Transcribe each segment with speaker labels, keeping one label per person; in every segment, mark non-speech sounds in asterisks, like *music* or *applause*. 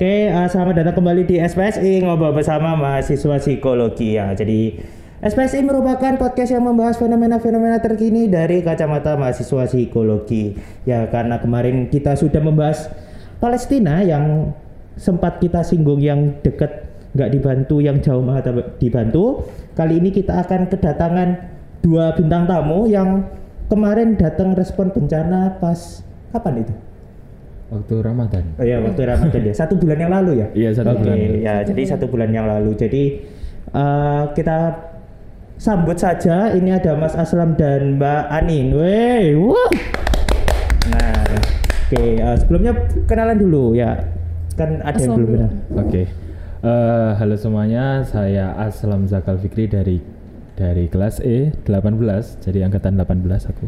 Speaker 1: Oke, uh, selamat datang kembali di SPSI ngobrol bersama mahasiswa psikologi ya. Jadi SPSI merupakan podcast yang membahas fenomena-fenomena terkini dari kacamata mahasiswa psikologi. Ya, karena kemarin kita sudah membahas Palestina yang sempat kita singgung yang dekat nggak dibantu, yang jauh malah dibantu. Kali ini kita akan kedatangan dua bintang tamu yang kemarin datang respon bencana pas kapan itu?
Speaker 2: Waktu Ramadan.
Speaker 1: Oh iya, waktu Ramadan ya. Satu bulan yang lalu ya?
Speaker 2: Iya, satu
Speaker 1: Oke,
Speaker 2: bulan.
Speaker 1: ya. Jadi satu bulan yang lalu. Jadi eh, kita sambut saja. Ini ada Mas Aslam dan Mbak Anin. Wey, wah. Nah, oke. eh, sebelumnya kenalan dulu ya. Kan ada yang belum kenal.
Speaker 2: Oke. Eh, halo semuanya, saya Aslam Zakal Fikri dari dari kelas E 18, jadi angkatan 18 aku.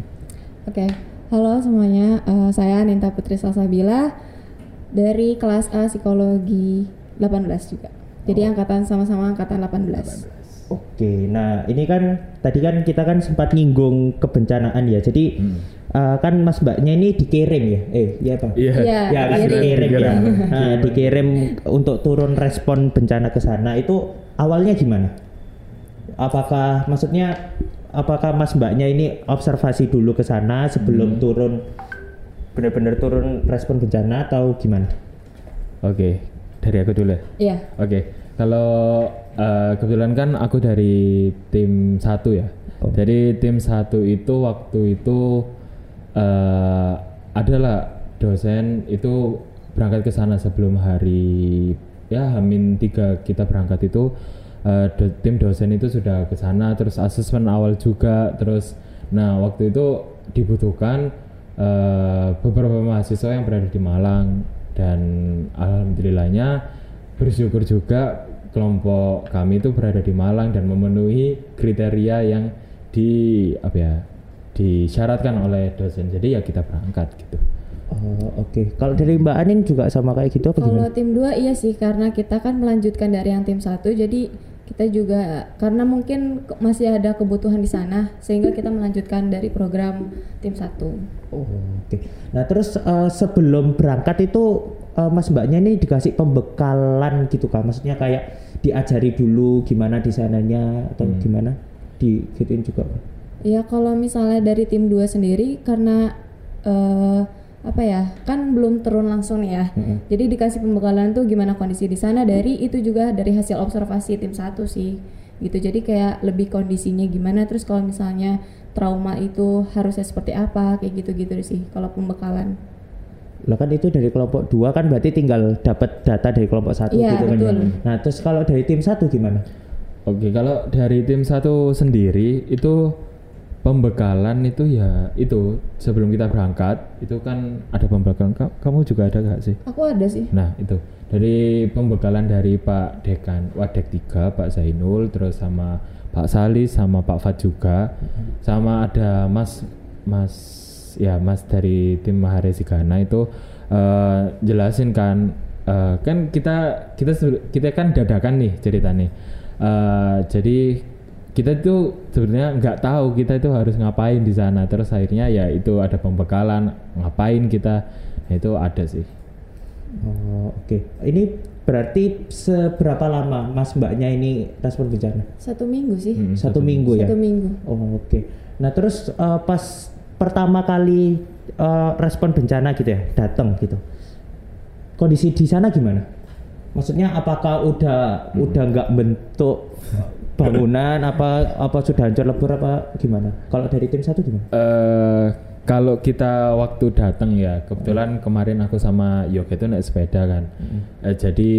Speaker 3: Oke, halo semuanya. Eh, saya Ninta Putri Salsabila dari kelas A Psikologi 18 juga. Jadi angkatan sama-sama angkatan 18.
Speaker 1: Oke, nah ini kan tadi kan kita kan sempat nyinggung kebencanaan ya. Jadi eh, kan Mas Mbaknya ini dikirim ya? Eh, iya Pak.
Speaker 2: Iya.
Speaker 3: Iya,
Speaker 1: ya kan
Speaker 3: dikirim.
Speaker 1: dikirim ya.
Speaker 2: Dikirim.
Speaker 1: Nah, dikirim untuk turun respon bencana ke sana itu awalnya gimana? Apakah maksudnya apakah Mas Mbaknya ini observasi dulu ke sana sebelum turun benar-benar turun respon bencana atau gimana?
Speaker 2: Oke, dari aku dulu ya.
Speaker 3: Iya.
Speaker 2: Oke, kalau eh, kebetulan kan aku dari tim satu ya.
Speaker 1: Oh.
Speaker 2: Jadi tim satu itu waktu itu eh adalah dosen itu berangkat ke sana sebelum hari ya Hamin tiga kita berangkat itu eh, do- tim dosen itu sudah ke sana terus asesmen awal juga terus nah waktu itu dibutuhkan eh, beberapa mahasiswa yang berada di Malang dan alhamdulillahnya bersyukur juga kelompok kami itu berada di Malang dan memenuhi kriteria yang di apa ya disyaratkan oleh dosen jadi ya kita berangkat gitu
Speaker 1: Oh, oke. Kalau dari Mbak Anin juga sama kayak gitu apa
Speaker 3: Kalau
Speaker 1: gimana?
Speaker 3: tim 2 iya sih karena kita kan melanjutkan dari yang tim satu jadi kita juga karena mungkin masih ada kebutuhan di sana sehingga kita melanjutkan dari program tim satu.
Speaker 1: Oh, oke. Nah, terus eh, sebelum berangkat itu eh, Mas Mbaknya ini dikasih pembekalan gitu kan? Maksudnya kayak diajari dulu gimana di sananya atau gimana? Di gituin juga. Pak?
Speaker 3: Ya kalau misalnya dari tim 2 sendiri karena eh, apa ya kan belum turun langsung nih ya. Jadi dikasih pembekalan tuh gimana kondisi di sana dari itu juga dari hasil observasi tim satu sih gitu. Jadi kayak lebih kondisinya gimana terus kalau misalnya trauma itu harusnya seperti apa kayak gitu-gitu sih kalau pembekalan.
Speaker 1: Lah kan itu dari kelompok dua kan berarti tinggal dapat data dari kelompok satu
Speaker 3: Iya,
Speaker 1: gitu kan ya.
Speaker 3: betul.
Speaker 1: Nah, terus kalau dari tim satu gimana?
Speaker 2: Oke, kalau dari tim satu sendiri itu pembekalan itu ya itu sebelum kita berangkat itu kan ada pembekalan. Ka- Kamu juga ada gak sih?
Speaker 3: Aku ada sih.
Speaker 2: Nah itu dari pembekalan dari Pak Dekan Wadek 3 Pak Zainul terus sama Pak Salis sama Pak Fat juga sama ada Mas Mas ya Mas dari tim Maharesi Gana itu eh, jelasin kan eh, kan kita kita kita kan dadakan nih ceritanya Eh, jadi kita tuh sebenarnya nggak tahu kita itu harus ngapain di sana terus akhirnya ya itu ada pembekalan ngapain kita nah, itu ada sih
Speaker 1: Oh, oke. Ini berarti seberapa lama Mas Mbaknya ini respon bencana?
Speaker 3: Satu minggu sih.
Speaker 2: Mm,
Speaker 1: Satu minggu ya?
Speaker 3: Satu minggu.
Speaker 1: Oh oke. Nah terus eh, pas pertama kali eh, respon bencana gitu ya datang gitu, kondisi di sana gimana? Maksudnya apakah udah udah nggak bentuk bangunan apa apa sudah hancur lebur apa gimana? Kalau dari tim satu gimana?
Speaker 2: eh kalau kita waktu datang ya kebetulan kemarin aku sama Yoga itu naik sepeda kan. Eh, jadi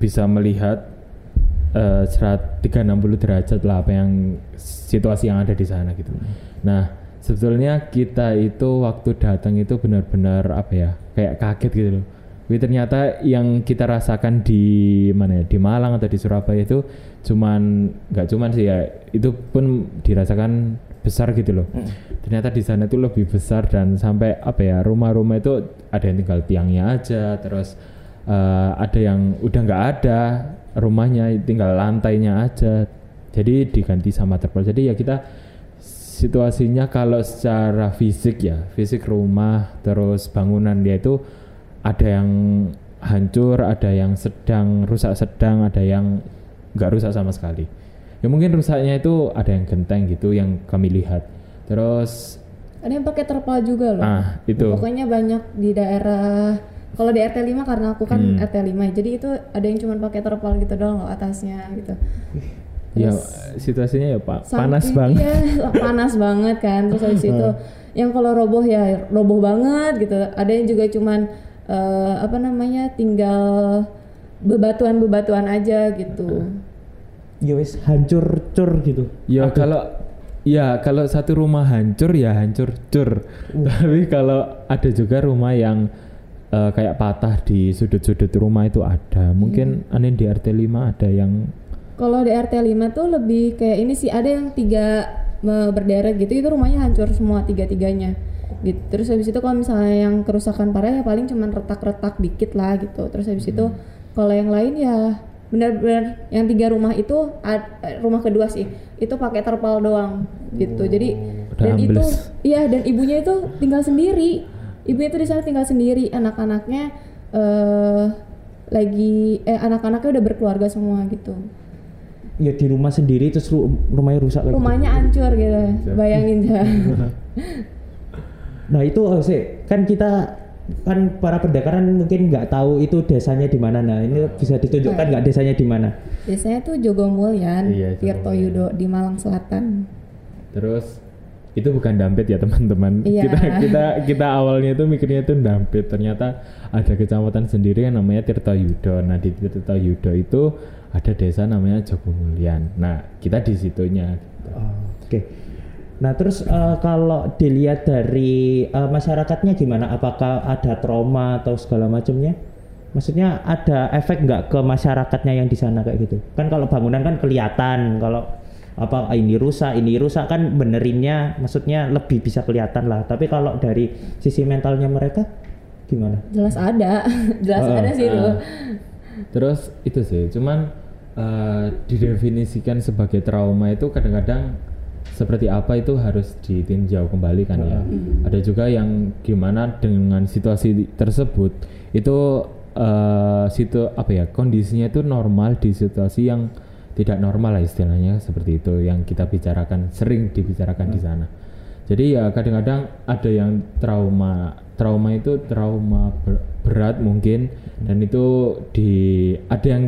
Speaker 2: bisa melihat eh 360 derajat lah apa yang situasi yang ada di sana gitu. Nah sebetulnya kita itu waktu datang itu benar-benar apa ya kayak kaget gitu loh. Wih, ternyata yang kita rasakan di mana ya di Malang atau di Surabaya itu cuman nggak cuman sih ya itu pun dirasakan besar gitu loh. Ternyata di sana itu lebih besar dan sampai apa ya rumah-rumah itu ada yang tinggal tiangnya aja terus eh, ada yang udah nggak ada rumahnya tinggal lantainya aja. Jadi diganti sama terpal. Jadi ya kita situasinya kalau secara fisik ya fisik rumah terus bangunan dia itu ada yang hancur, ada yang sedang rusak sedang, ada yang nggak rusak sama sekali. Ya mungkin rusaknya itu ada yang genteng gitu yang kami lihat. Terus
Speaker 3: Ada yang pakai terpal juga loh.
Speaker 2: ah itu
Speaker 3: Pokoknya banyak di daerah kalau di RT 5 karena aku kan
Speaker 2: Hmm.
Speaker 3: RT 5 jadi itu ada yang cuma pakai terpal gitu doang loh atasnya gitu.
Speaker 2: ya
Speaker 3: Terus
Speaker 2: situasinya ya pak panas banget. *laughs*
Speaker 3: Iya, panas banget kan. Terus habis itu yang kalau roboh ya roboh banget gitu. Ada yang juga cuman eh, apa namanya tinggal bebatuan-bebatuan aja gitu.
Speaker 1: Ya wis hancur cur gitu.
Speaker 2: Ya kalau ya kalau satu rumah hancur ya hancur cur. Tapi kalau ada juga rumah yang eh, kayak patah di sudut-sudut rumah itu ada. Mungkin aneh di RT 5 ada yang
Speaker 3: Kalau di RT 5 tuh lebih kayak ini sih ada yang tiga berderet gitu itu rumahnya hancur semua tiga-tiganya gitu. Terus habis itu kalau misalnya yang kerusakan parah ya paling cuman retak-retak dikit lah gitu. Terus habis itu kalau yang lain ya benar-benar yang tiga rumah itu rumah kedua sih itu pakai terpal doang gitu. Jadi
Speaker 2: Udah
Speaker 3: dan itu
Speaker 2: ambles.
Speaker 3: iya dan ibunya itu tinggal sendiri. Ibunya itu di sana tinggal sendiri, anak-anaknya eh lagi eh anak-anaknya udah berkeluarga semua gitu.
Speaker 1: Ya di rumah sendiri terus ru- rumahnya rusak gitu.
Speaker 3: rumahnya hancur gitu bayangin ya *laughs*
Speaker 1: Nah itu sih kan kita kan para pendekaran mungkin nggak tahu itu desanya di mana. Nah ini bisa ditunjukkan nggak desanya di mana?
Speaker 3: biasanya tuh Jogo Mulyan
Speaker 2: Iya,
Speaker 3: Tirto Yudo di Malang Selatan
Speaker 2: terus itu bukan dampit ya teman-teman.
Speaker 3: Iya.
Speaker 2: Kita kita kita awalnya itu mikirnya itu dampit. Ternyata ada kecamatan sendiri yang namanya Tirta Yudo. Nah di Tirta Yudo itu ada desa namanya Jogomulyan. Nah kita di situnya. gitu.
Speaker 1: Oh, Oke. Nah terus eh, kalau dilihat dari eh, masyarakatnya gimana? Apakah ada trauma atau segala macamnya? Maksudnya ada efek nggak ke masyarakatnya yang di sana kayak gitu? Kan kalau bangunan kan kelihatan, kalau apa ini rusak, ini rusak kan benerinnya, maksudnya lebih bisa kelihatan lah. Tapi kalau dari sisi mentalnya mereka gimana?
Speaker 3: jelas ada *laughs* jelas
Speaker 1: Oh,
Speaker 3: ada sih itu
Speaker 2: ah. Terus itu sih, cuman eh, didefinisikan sebagai trauma itu kadang-kadang seperti apa itu harus ditinjau kembali kan ya. Ada juga yang gimana dengan situasi tersebut itu eh situ apa ya kondisinya itu normal di situasi yang tidak normal lah istilahnya seperti itu yang kita bicarakan sering dibicarakan di sana. Jadi ya kadang-kadang ada yang trauma trauma itu trauma ber- berat mungkin dan itu di ada yang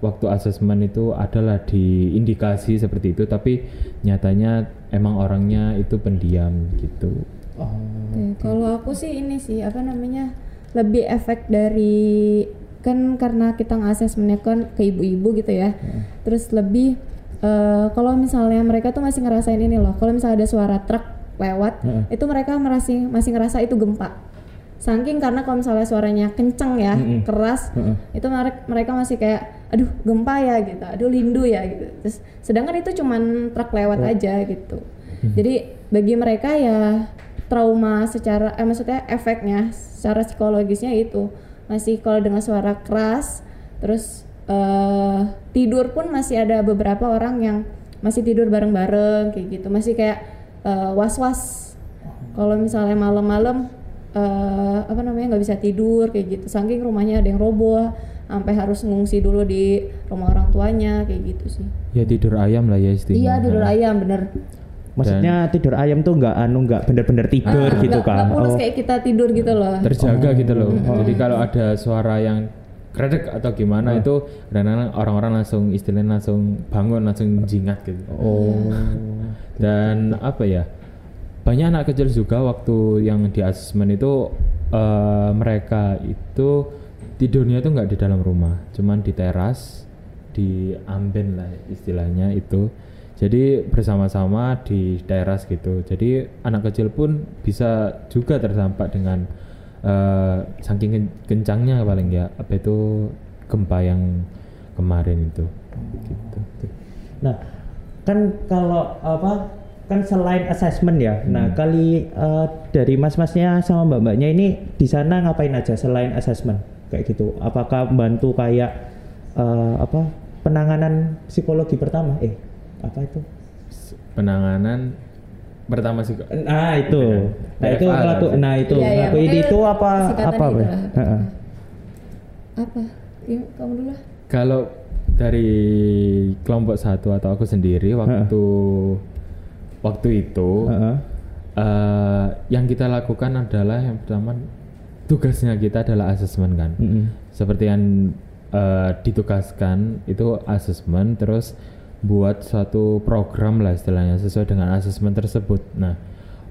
Speaker 2: waktu asesmen itu adalah diindikasi seperti itu tapi nyatanya emang orangnya itu pendiam gitu.
Speaker 3: Oke, kalau aku sih ini sih apa namanya lebih efek dari kan karena kita ngasesmennya kan ke ibu-ibu gitu ya. Terus lebih eh, kalau misalnya mereka tuh masih ngerasain ini loh. Kalau misalnya ada suara truk lewat,
Speaker 1: Heeh.
Speaker 3: itu mereka masih masih ngerasa itu gempa. Saking karena kalau misalnya suaranya kenceng ya,
Speaker 1: Mm-mm.
Speaker 3: keras,
Speaker 1: Heeh.
Speaker 3: itu mereka mereka masih kayak aduh gempa ya gitu, aduh lindu ya gitu. Terus sedangkan itu cuman truk lewat aja gitu. Jadi bagi mereka ya trauma secara eh maksudnya efeknya secara psikologisnya itu masih kalau dengan suara keras terus eh, tidur pun masih ada beberapa orang yang masih tidur bareng-bareng kayak gitu. Masih kayak eh, was-was. Kalau misalnya malam-malam eh, apa namanya nggak bisa tidur kayak gitu. Saking rumahnya ada yang roboh sampai harus ngungsi dulu di rumah orang tuanya kayak gitu sih
Speaker 2: Ya tidur ayam lah ya istilahnya.
Speaker 3: iya tidur ayam bener
Speaker 1: Maksudnya tidur ayam tuh nggak anu nggak bener-bener tidur
Speaker 3: Ah,
Speaker 1: gitu kan?
Speaker 3: nggak
Speaker 1: Oh.
Speaker 3: kayak kita tidur gitu loh
Speaker 2: terjaga gitu loh. Jadi kalau ada suara yang kredek atau gimana itu kadang-kadang orang-orang langsung istilahnya langsung bangun langsung jingat gitu.
Speaker 1: Oh.
Speaker 2: Dan apa ya? Banyak anak kecil juga waktu yang di asesmen itu eh, mereka itu tidurnya itu nggak di dalam rumah, cuman di teras, di amben lah istilahnya itu. Jadi bersama-sama di teras gitu. Jadi anak kecil pun bisa juga terdampak dengan eh, saking ken- kencangnya paling ya apa itu gempa yang kemarin itu. Gitu.
Speaker 1: Nah, kan kalau apa kan selain assessment ya. Nah, kali eh, dari mas-masnya sama mbak-mbaknya ini di sana ngapain aja selain assessment kayak gitu? Apakah bantu kayak eh, apa penanganan psikologi pertama? Eh, apa itu?
Speaker 2: Penanganan pertama sih.
Speaker 1: Nah, itu. Nah, itu ngelaku- nah itu
Speaker 3: Iya, iya,
Speaker 1: ngelakuin
Speaker 3: pokoknya
Speaker 1: itu apa apa?
Speaker 3: itu
Speaker 1: Pak?
Speaker 3: lah.
Speaker 1: Heeh.
Speaker 3: apa Iya, kamu dulu lah
Speaker 2: Kalau dari kelompok satu atau aku sendiri waktu waktu itu
Speaker 1: Heeh.
Speaker 2: eh, yang kita lakukan adalah yang pertama tugasnya kita adalah asesmen kan.
Speaker 1: Mm-mm.
Speaker 2: Seperti yang eh, ditugaskan itu asesmen terus buat suatu program lah istilahnya sesuai dengan asesmen tersebut. Nah,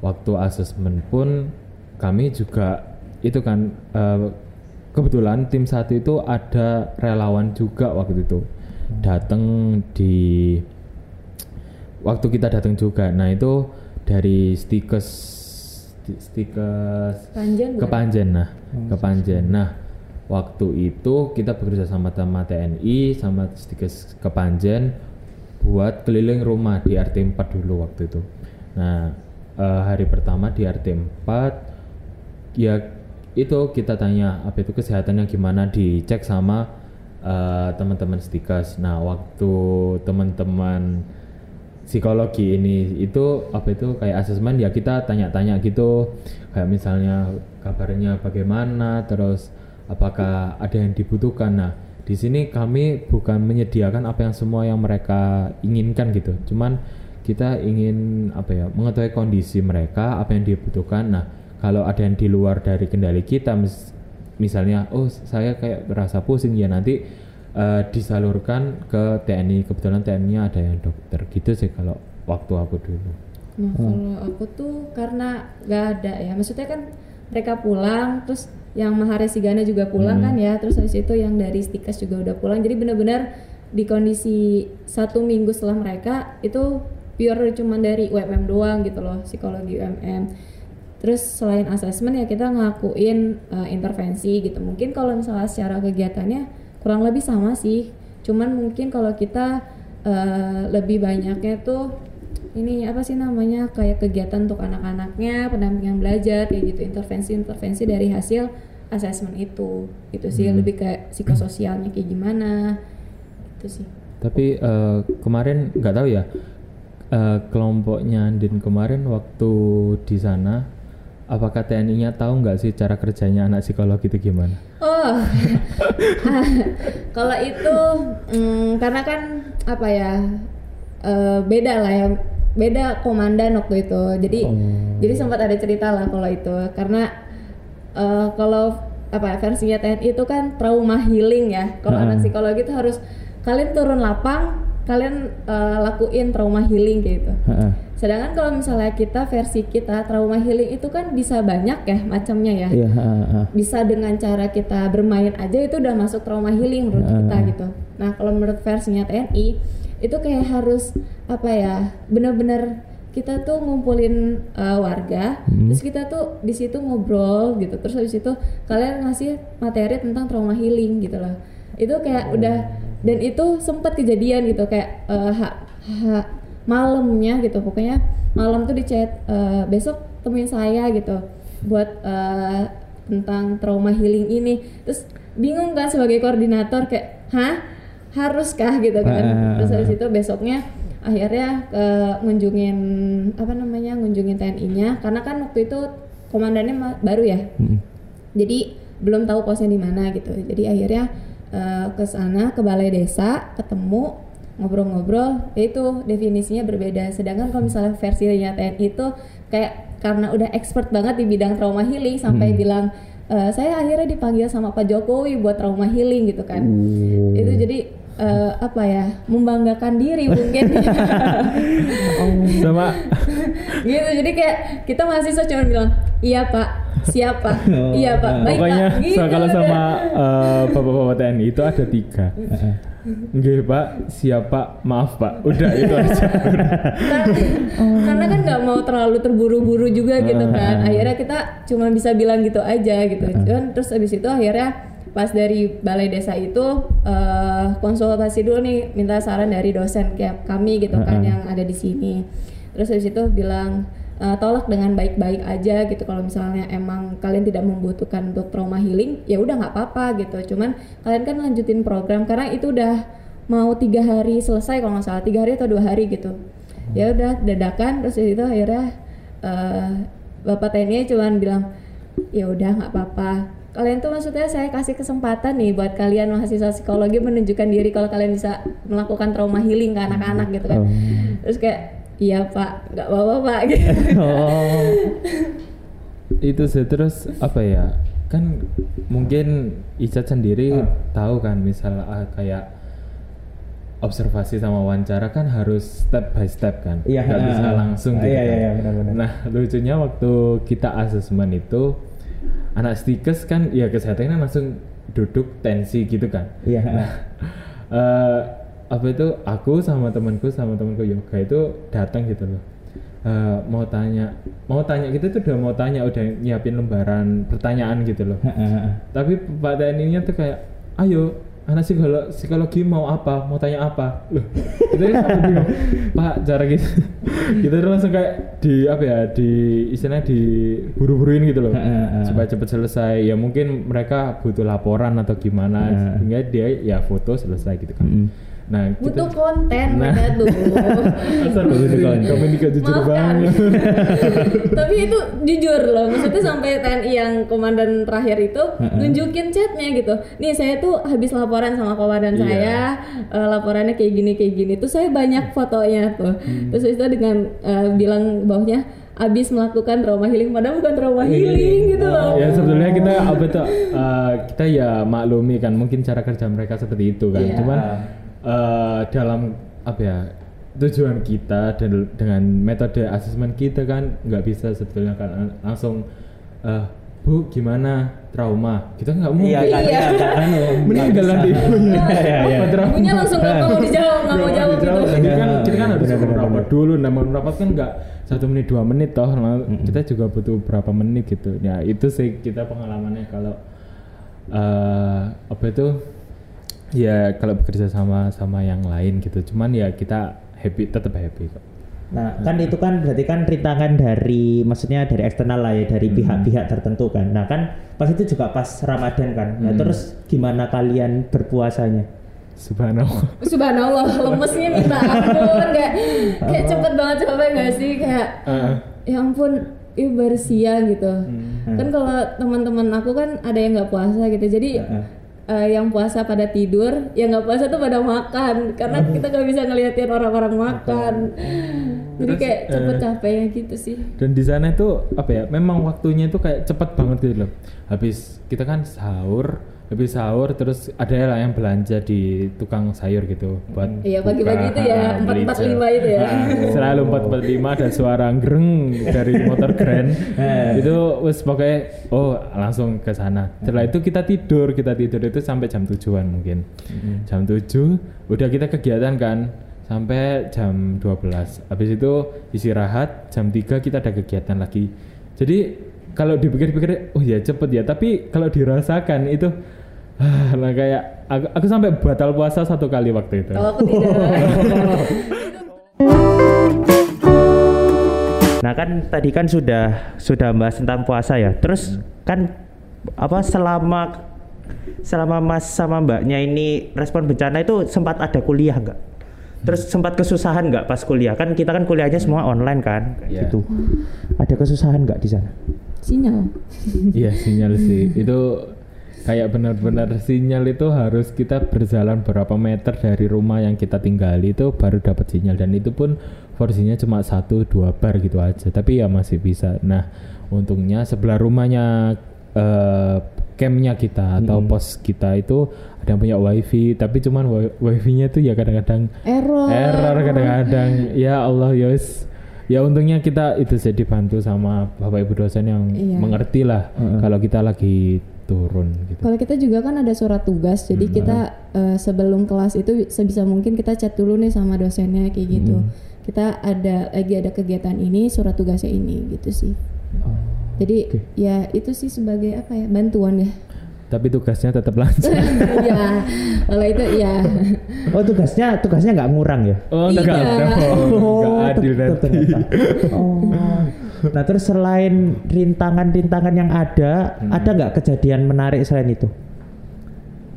Speaker 2: waktu asesmen pun kami juga itu kan eh, kebetulan tim satu itu ada relawan juga waktu itu datang di waktu kita datang juga. Nah itu dari stikes stikes
Speaker 3: Panjen
Speaker 2: ke
Speaker 3: bukan?
Speaker 2: Panjen nah ke Panjen. Nah waktu itu kita bekerja sama sama TNI sama stikes ke Panjen buat keliling rumah di RT 4 dulu waktu itu. Nah eh, hari pertama di RT 4 ya itu kita tanya apa itu kesehatannya gimana dicek sama eh, teman-teman stikes. Nah waktu teman-teman psikologi ini itu apa itu kayak asesmen ya kita tanya-tanya gitu. Kayak misalnya kabarnya bagaimana terus apakah ada yang dibutuhkan. Nah di sini kami bukan menyediakan apa yang semua yang mereka inginkan gitu. Cuman kita ingin apa ya mengetahui kondisi mereka apa yang dibutuhkan. Nah kalau ada yang di luar dari kendali kita mis- misalnya oh saya kayak merasa pusing ya nanti eh, disalurkan ke TNI kebetulan TNI ada yang dokter. Gitu sih kalau waktu aku dulu.
Speaker 3: Nah kalau aku tuh karena gak ada ya, maksudnya kan mereka pulang, terus yang Maharesigana juga pulang kan ya, terus habis itu yang dari Stikas juga udah pulang, jadi benar-benar di kondisi satu minggu setelah mereka itu pure cuman dari UMM doang gitu loh, psikologi UMM. Terus selain asesmen ya kita ngelakuin uh, intervensi gitu. Mungkin kalau misalnya secara kegiatannya kurang lebih sama sih. Cuman mungkin kalau kita uh, lebih banyaknya tuh ini apa sih namanya kayak kegiatan untuk anak-anaknya pendampingan belajar kayak gitu intervensi-intervensi dari hasil asesmen itu. Itu sih lebih kayak psikososialnya kayak gimana. Itu sih.
Speaker 2: Tapi eh, kemarin nggak tahu ya eh, kelompoknya Andin kemarin waktu di sana apakah TNI-nya tahu nggak sih cara kerjanya anak psikolog itu gimana
Speaker 3: Oh, *laughs* kalau itu mm, karena kan apa ya eh, beda lah ya, beda komandan waktu itu. Jadi
Speaker 2: Oh.
Speaker 3: jadi sempat ada cerita lah kalau itu karena eh, kalau apa versinya TNI itu kan trauma healing ya. Kalau anak psikologi itu harus kalian turun lapang, kalian eh, lakuin trauma healing gitu. Sedangkan kalau misalnya kita versi kita trauma healing itu kan bisa banyak ya macamnya ya
Speaker 1: Iya, heeh, heeh.
Speaker 3: bisa dengan cara kita bermain aja itu udah masuk trauma healing menurut kita gitu. Nah kalau menurut versinya TNI itu kayak harus apa ya bener-bener kita tuh ngumpulin uh, warga, terus kita tuh di situ ngobrol gitu, terus habis itu kalian ngasih materi tentang trauma healing gitu loh. Itu kayak udah dan itu sempat kejadian gitu kayak uh, ha- ha- malamnya gitu pokoknya malam tuh di chat uh, besok temuin saya gitu buat uh, tentang trauma healing ini. Terus bingung kan sebagai koordinator kayak hah? Haruskah? gitu kan. Terus habis itu besoknya akhirnya ke ngunjungin apa namanya ngunjungin TNI-nya karena kan waktu itu komandannya ma- baru ya.
Speaker 1: Mm.
Speaker 3: jadi belum tahu posnya di mana gitu. Jadi akhirnya eh, ke sana ke balai desa ketemu ngobrol-ngobrol. Ya itu definisinya berbeda. Sedangkan kalau misalnya versinya TNI itu kayak karena udah expert banget di bidang trauma healing sampai bilang "Eh, saya akhirnya dipanggil sama Pak Jokowi buat trauma healing gitu kan. Itu jadi eh, apa ya membanggakan diri mungkin. *laughs*
Speaker 2: Sama.
Speaker 3: Gitu jadi kayak kita mahasiswa cuma bilang iya pak. Siapa? *laughs*
Speaker 1: Oh,
Speaker 3: iya pak. baik
Speaker 2: pokoknya
Speaker 3: pak gitu
Speaker 2: so- kalau sama eh, bapak-bapak TNI itu ada tiga. Nggih pak, siapa? Maaf pak, udah itu aja. *laughs*
Speaker 3: Karena- karena kan nggak mau terlalu terburu-buru juga gitu kan. akhirnya kita cuma bisa bilang gitu aja gitu. Cuman terus abis itu akhirnya pas dari balai desa itu eh, konsultasi dulu nih minta saran dari dosen kayak kami gitu kan yang ada di sini. Terus habis itu bilang eh, tolak dengan baik-baik aja gitu kalau misalnya emang kalian tidak membutuhkan untuk trauma healing ya udah nggak apa-apa gitu. Cuman kalian kan lanjutin program karena itu udah mau tiga hari selesai kalau nggak salah tiga hari atau dua hari gitu. Ya udah dadakan terus dari itu akhirnya eh, bapak TNI cuman bilang ya udah nggak apa-apa kalian tuh maksudnya saya kasih kesempatan nih buat kalian mahasiswa psikologi menunjukkan diri kalau kalian bisa melakukan trauma healing ke anak-anak gitu kan.
Speaker 1: Oh.
Speaker 3: Terus kayak iya pak, nggak apa-apa pak. Gitu.
Speaker 1: Oh.
Speaker 2: itu sih terus apa ya kan mungkin Icat sendiri
Speaker 1: Ah.
Speaker 2: tahu kan misal ah, kayak observasi sama wawancara kan harus step by step kan
Speaker 1: Iya,
Speaker 2: nggak
Speaker 1: ah,
Speaker 2: bisa langsung
Speaker 1: Ah,
Speaker 2: gitu
Speaker 1: iya,
Speaker 2: kan.
Speaker 1: iya, iya, benar-benar.
Speaker 2: nah lucunya waktu kita asesmen itu anak stikes kan ya kesehatannya langsung duduk tensi gitu kan.
Speaker 1: Iya.
Speaker 2: eh apa itu aku sama temanku sama temanku yoga itu datang gitu loh. Eh, mau tanya mau tanya gitu tuh udah mau tanya udah nyiapin lembaran pertanyaan gitu loh. Tapi pak TNI-nya tuh kayak ayo anak psikolo- psikologi mau apa mau tanya apa. *laughs* Itu kan pak cara gitu. *laughs* Kita tuh langsung kayak di apa ya di istilahnya di buru-buruin gitu loh. Supaya cepet selesai. Ya mungkin mereka butuh laporan atau gimana. Sehingga dia ya foto selesai gitu kan Nah
Speaker 3: Butuh
Speaker 2: kita
Speaker 3: konten
Speaker 2: Nah.
Speaker 3: mereka tuh. *laughs*
Speaker 2: Asal kamu nikah jujur
Speaker 3: Maaf kan.
Speaker 2: banget
Speaker 3: Tapi itu jujur loh, maksudnya sampai TNI yang komandan terakhir itu nunjukin chatnya gitu. Nih saya tuh habis laporan sama komandan
Speaker 2: Iya.
Speaker 3: saya, eh, laporannya kayak gini kayak gini. Tuh saya banyak fotonya tuh.
Speaker 2: Hmm.
Speaker 3: Terus itu dengan eh, bilang bawahnya habis melakukan trauma healing, padahal bukan trauma healing gitu loh.
Speaker 2: ya sebetulnya kita apa tuh uh, kita ya maklumi kan mungkin cara kerja mereka seperti itu kan
Speaker 3: Iya.
Speaker 2: cuman uh, dalam apa ya tujuan kita dan dengan metode asesmen kita kan nggak bisa sebetulnya kan uh, langsung uh, bu gimana trauma kita nggak mungkin
Speaker 1: Iya, kan, *laughs* iya, kan,
Speaker 2: meninggal
Speaker 1: nggak
Speaker 2: nanti
Speaker 1: bisa.
Speaker 2: ibunya
Speaker 1: Iya, iya.
Speaker 3: Ibunya langsung nggak mau dijawab, nggak mau jawab gitu.
Speaker 2: Jadi kan kita kan harus
Speaker 1: Benar, benar,
Speaker 2: rapat
Speaker 1: benar.
Speaker 2: dulu, nah mau rapat kan nggak satu menit dua menit toh, Nah, kita juga butuh berapa menit gitu. Ya itu sih kita pengalamannya kalau eh apa itu ya kalau bekerja sama sama yang lain gitu. Cuman ya kita happy tetap happy kok.
Speaker 1: Nah, kan itu kan berarti kan rintangan dari maksudnya dari eksternal lah ya, dari pihak-pihak tertentu kan. Nah, kan pas itu juga pas Ramadan kan. Nah, terus gimana kalian berpuasanya?
Speaker 2: Subhanallah.
Speaker 3: Subhanallah, lemesnya minta *laughs* ampun kayak kayak cepet banget capek gak sih kayak
Speaker 2: Heeh.
Speaker 3: ya ampun baru siang gitu
Speaker 1: Hmm.
Speaker 3: kan kalau teman-teman aku kan ada yang nggak puasa gitu jadi
Speaker 1: Heeh.
Speaker 3: Eh, yang puasa pada tidur yang nggak puasa tuh pada makan karena kita nggak bisa ngeliatin orang-orang makan jadi
Speaker 2: Terus,
Speaker 3: kayak cepet
Speaker 2: eh,
Speaker 3: capeknya gitu sih
Speaker 2: Dan di sana itu apa ya? Memang waktunya itu kayak cepat banget gitu loh. Habis kita kan sahur, habis sahur terus ada lah yang belanja di tukang sayur gitu buat
Speaker 3: Iya, pagi-pagi itu ya,
Speaker 2: ah,
Speaker 3: 445
Speaker 2: beli
Speaker 3: itu ya.
Speaker 2: Ah, *laughs* selalu 445 ada suara greng dari motor grand.
Speaker 1: Eh.
Speaker 2: itu wes pokoknya oh langsung ke sana. Setelah itu kita tidur, kita tidur itu sampai jam tujuan mungkin. Jam 7 udah kita kegiatan kan sampai jam 12. Habis itu istirahat, jam 3 kita ada kegiatan lagi. Jadi kalau dipikir-pikir oh ya cepet ya, tapi kalau dirasakan itu ah, lah kayak aku, aku sampai batal puasa satu kali waktu itu.
Speaker 3: kalau aku tidak *laughs*
Speaker 1: Nah, kan tadi kan sudah sudah bahas tentang puasa ya. Terus kan apa selama selama Mas sama Mbaknya ini respon bencana itu sempat ada kuliah nggak? Terus sempat kesusahan nggak pas kuliah? Kan kita kan kuliahnya semua online kan, kayak
Speaker 2: Iya.
Speaker 1: gitu. Ada kesusahan nggak di sana?
Speaker 3: sinyal
Speaker 2: Iya sinyal sih *laughs* itu kayak benar-benar sinyal itu harus kita berjalan berapa meter dari rumah yang kita tinggali itu baru dapat sinyal. Dan itu pun porsinya cuma satu dua bar gitu aja. Tapi ya masih bisa. Nah untungnya sebelah rumahnya eh, campnya kita atau pos kita itu ada yang punya wifi. Tapi cuman wi- wifi-nya tuh ya kadang-kadang
Speaker 3: error.
Speaker 2: Error kadang-kadang. *laughs* Ya Allah yos ya untungnya kita itu sih dibantu sama bapak ibu dosen yang
Speaker 3: Iya.
Speaker 2: mengerti lah kalau kita lagi turun gitu
Speaker 3: Kalau kita juga kan ada surat tugas, jadi kita eh, sebelum kelas itu sebisa mungkin kita chat dulu nih sama dosennya kayak gitu. Kita ada lagi ada kegiatan ini, surat tugasnya ini gitu sih. Jadi ya itu sih sebagai apa ya bantuan ya.
Speaker 2: tapi tugasnya tetap lancar *laughs*
Speaker 3: ya kalau itu ya.
Speaker 1: Oh tugasnya tugasnya nggak ngurang ya?
Speaker 2: oh ada oh, enggak adil nanti
Speaker 1: ternyata. *laughs* Oh. *laughs* Nah terus selain rintangan-rintangan yang ada, ada nggak kejadian menarik selain itu?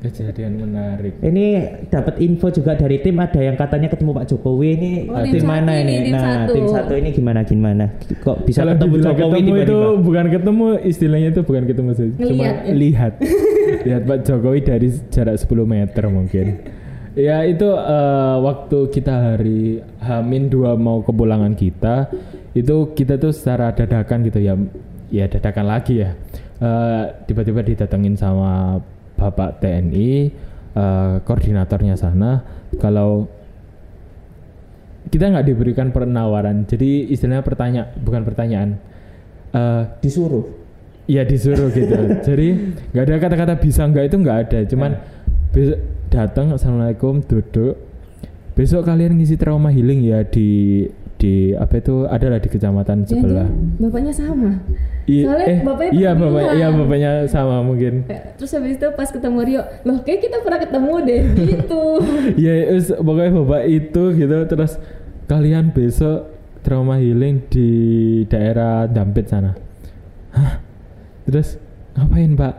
Speaker 2: kejadian menarik
Speaker 1: Ini dapat info juga dari tim ada yang katanya ketemu Pak Jokowi ini
Speaker 3: Oh,
Speaker 1: eh,
Speaker 3: tim
Speaker 1: mana ini?
Speaker 3: ini, tim
Speaker 1: nah,
Speaker 3: satu.
Speaker 1: tim satu ini gimana gimana? Kok bisa
Speaker 2: kalau
Speaker 1: ketemu Jokowi
Speaker 2: ketemu itu
Speaker 1: tiba-tiba?
Speaker 2: bukan ketemu istilahnya itu bukan ketemu sih cuma
Speaker 3: ya?
Speaker 2: lihat lihat Pak Jokowi dari jarak 10 meter mungkin *laughs* ya itu eh, waktu kita hari Hamin dua mau kepulangan kita itu kita tuh secara dadakan gitu ya ya dadakan lagi ya. Eh, tiba-tiba didatengin sama Bapak TNI eh, koordinatornya sana. Kalau kita nggak diberikan penawaran jadi istilahnya pertanyaan bukan pertanyaan eh
Speaker 1: Disuruh.
Speaker 2: ya disuruh gitu. *laughs* Jadi nggak ada kata-kata bisa nggak itu nggak ada. Cuman besok datang assalamualaikum duduk. Besok kalian ngisi trauma healing ya di di apa itu adalah di kecamatan sebelah.
Speaker 3: Jangan-jangan bapaknya sama.
Speaker 2: I-
Speaker 3: Soalnya
Speaker 2: eh,
Speaker 3: bapaknya
Speaker 2: iya bapak iya bapaknya sama mungkin.
Speaker 3: Eh, Terus habis itu pas ketemu Rio, loh kayak kita pernah ketemu deh *laughs* gitu.
Speaker 2: ya wis, pokoknya bapak itu gitu terus kalian besok trauma healing di daerah Dampit sana. Hah? Terus ngapain pak?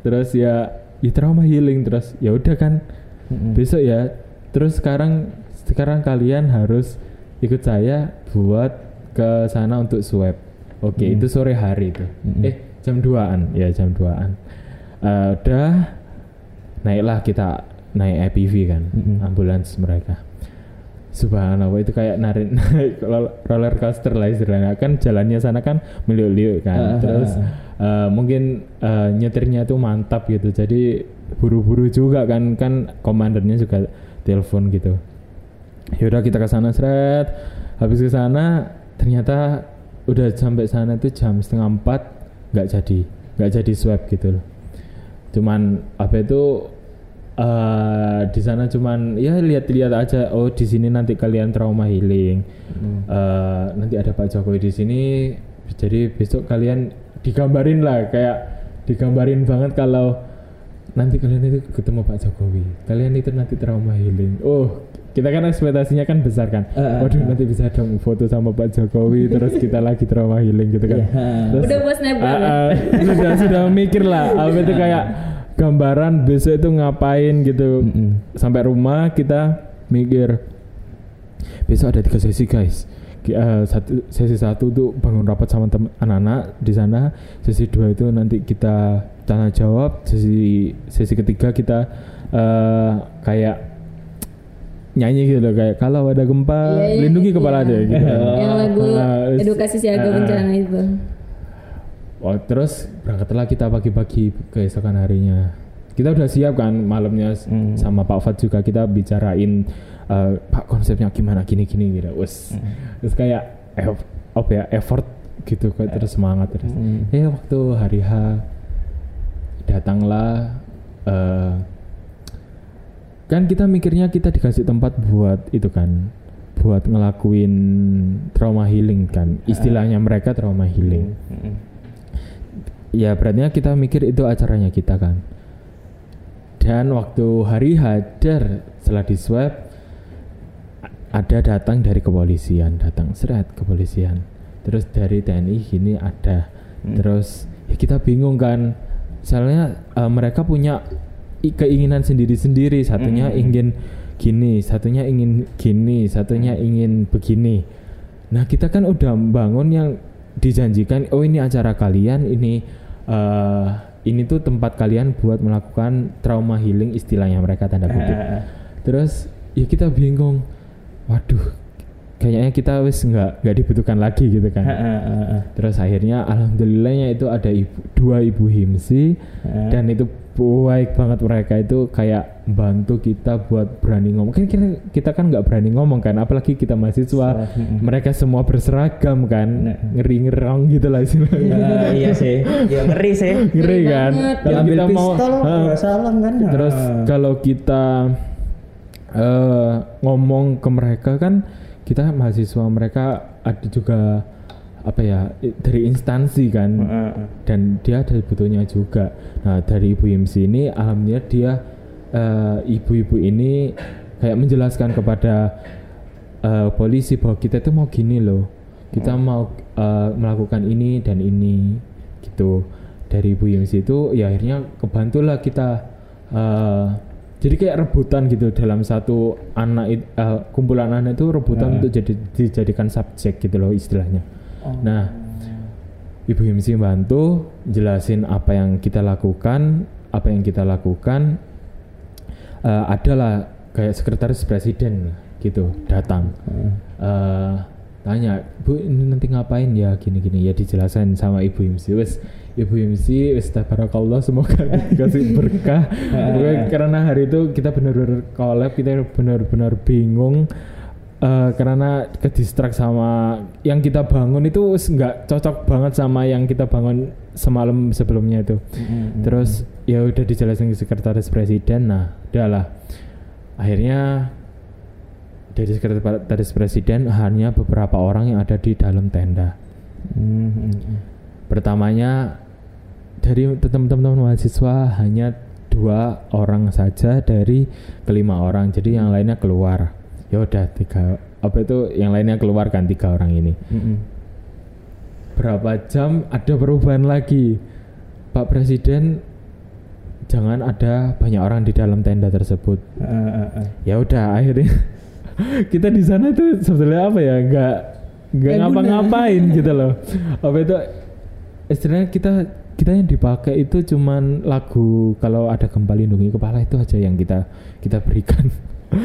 Speaker 2: Terus ya ya trauma healing terus ya udah kan. Besok ya terus sekarang sekarang kalian harus ikut saya buat ke sana untuk swab. Oke
Speaker 1: Mm.
Speaker 2: itu sore hari itu.
Speaker 1: Mm-mm.
Speaker 2: eh jam 2an ya jam 2an Eh, udah naiklah kita naik IPV kan
Speaker 1: Mm-mm.
Speaker 2: ambulans mereka. Subhanallah itu kayak narik *laughs* naik roll- roller coaster lah istilahnya. Kan jalannya sana kan meliuk-liuk kan.
Speaker 1: Ah,
Speaker 2: terus eh, mungkin eh, nyetirnya tuh mantap gitu. Jadi buru-buru juga kan kan komandannya juga telepon gitu. Yaudah kita ke sana seret. Habis ke sana ternyata udah sampai sana tuh jam setengah empat nggak jadi nggak jadi swab gitu loh. Cuman apa itu eh di sana cuman ya lihat-lihat aja oh di sini nanti kalian trauma healing. Eh, nanti ada Pak Jokowi di sini jadi besok kalian digambarin lah kayak digambarin banget kalau nanti kalian itu ketemu Pak Jokowi kalian itu nanti trauma healing oh kita kan ekspektasinya kan besar kan
Speaker 1: eh,
Speaker 2: waduh
Speaker 1: eh.
Speaker 2: nanti bisa dong foto sama Pak Jokowi *laughs* terus kita lagi trauma healing gitu kan
Speaker 1: Iya.
Speaker 2: Terus-
Speaker 3: Udah?
Speaker 2: Ah, ah, sudah sudah mikir lah apa itu kayak gambaran besok itu ngapain gitu
Speaker 1: Mm-mm.
Speaker 2: sampai rumah kita mikir besok ada tiga sesi guys Eh, satu sesi satu tuh bangun rapat sama teman anak-anak di sana sesi dua itu nanti kita tanya jawab sesi sesi ketiga kita eh, kayak nyanyi gitu loh kayak kalau ada gempa
Speaker 3: Iya, iya,
Speaker 2: lindungi
Speaker 3: iya.
Speaker 2: kepala deh gitu
Speaker 3: Yang lagu
Speaker 2: Ah,
Speaker 3: edukasi siaga
Speaker 2: ah,
Speaker 3: bencana itu.
Speaker 2: Oh, terus berangkatlah kita pagi-pagi keesokan harinya. Kita udah siap kan malamnya
Speaker 1: Hmm.
Speaker 2: sama Pak Fat juga kita bicarain eh, Pak konsepnya gimana gini-gini gitu. Wes. Terus kayak apa ya effort gitu kayak terus semangat terus.
Speaker 1: Hmm.
Speaker 2: Eh waktu hari H datanglah eh, kan kita mikirnya kita dikasih tempat buat itu kan buat ngelakuin trauma healing kan istilahnya mereka trauma healing
Speaker 1: Mm-mm.
Speaker 2: ya berarti kita mikir itu acaranya kita kan dan waktu hari hajar setelah di swab ada datang dari kepolisian datang seret kepolisian. Terus dari TNI gini ada.
Speaker 1: Hmm.
Speaker 2: terus ya kita bingung kan. Soalnya eh, mereka punya keinginan sendiri-sendiri. Satunya
Speaker 1: Hmm.
Speaker 2: ingin gini satunya ingin gini satunya ingin begini. Nah kita kan udah bangun yang dijanjikan oh ini acara kalian ini eh ini tuh tempat kalian buat melakukan trauma healing istilahnya mereka tanda kutip.
Speaker 1: Ah,
Speaker 2: terus ya kita bingung waduh kayaknya kita wis nggak nggak dibutuhkan lagi gitu kan
Speaker 1: ah, ah, ah.
Speaker 2: terus akhirnya alhamdulillahnya itu ada ibu, dua ibu himsi dan itu baik banget mereka itu kayak bantu kita buat berani ngomong kan kita, kita kan nggak berani ngomong kan apalagi kita mahasiswa
Speaker 1: Mm-mm.
Speaker 2: mereka semua berseragam kan
Speaker 1: Nah.
Speaker 2: ngeri ngerong gitu lah istilahnya
Speaker 1: Ah, iya sih, ya ngeri sih.
Speaker 2: ngeri
Speaker 3: Ngeri
Speaker 2: kan kalau kita mau
Speaker 1: pistol, nggak salah kan?
Speaker 2: terus kalau kita eh, ngomong ke mereka kan kita mahasiswa mereka ada juga apa ya dari instansi kan
Speaker 1: Ah, ah, ah.
Speaker 2: dan dia ada butuhnya juga. Nah dari ibu IMSI ini alhamdulillah dia eh, ibu-ibu ini kayak menjelaskan kepada eh, polisi bahwa kita itu mau gini loh, kita mau eh, melakukan ini dan ini gitu. Dari ibu IMSI itu ya akhirnya kebantulah kita eh, jadi kayak rebutan gitu dalam satu anak eh, kumpulan anak itu rebutan untuk jadi dijadikan subjek gitu loh istilahnya. Nah, Ibu Himsi bantu jelasin apa yang kita lakukan, apa yang kita lakukan eh, adalah kayak sekretaris presiden gitu datang. Eh, tanya, "Bu, ini nanti ngapain ya gini-gini?" Ya dijelasin sama Ibu Himsi. Wes Ibu wes tabarakallah semoga *laughs* dikasih berkah. *laughs* Pokoknya karena hari itu kita benar-benar collab, kita benar-benar bingung Eh, karena ke distrak sama yang kita bangun itu nggak cocok banget sama yang kita bangun semalam sebelumnya itu. Terus ya udah dijelasin ke sekretaris presiden, nah udahlah. Akhirnya dari sekretaris presiden hanya beberapa orang yang ada di dalam tenda. Pertamanya dari teman-teman mahasiswa hanya dua orang saja dari kelima orang, jadi yang lainnya keluar. Ya udah tiga apa itu yang lainnya keluar kan tiga orang ini. Berapa jam ada perubahan lagi, Pak Presiden jangan ada banyak orang di dalam tenda tersebut. Ya udah akhirnya *laughs* kita di sana tuh sebetulnya apa ya nggak Nggak ngapa-ngapain gitu loh. *laughs* Apa itu istilahnya kita kita yang dipakai itu cuman lagu kalau ada gempa lindungi kepala itu aja yang kita kita berikan.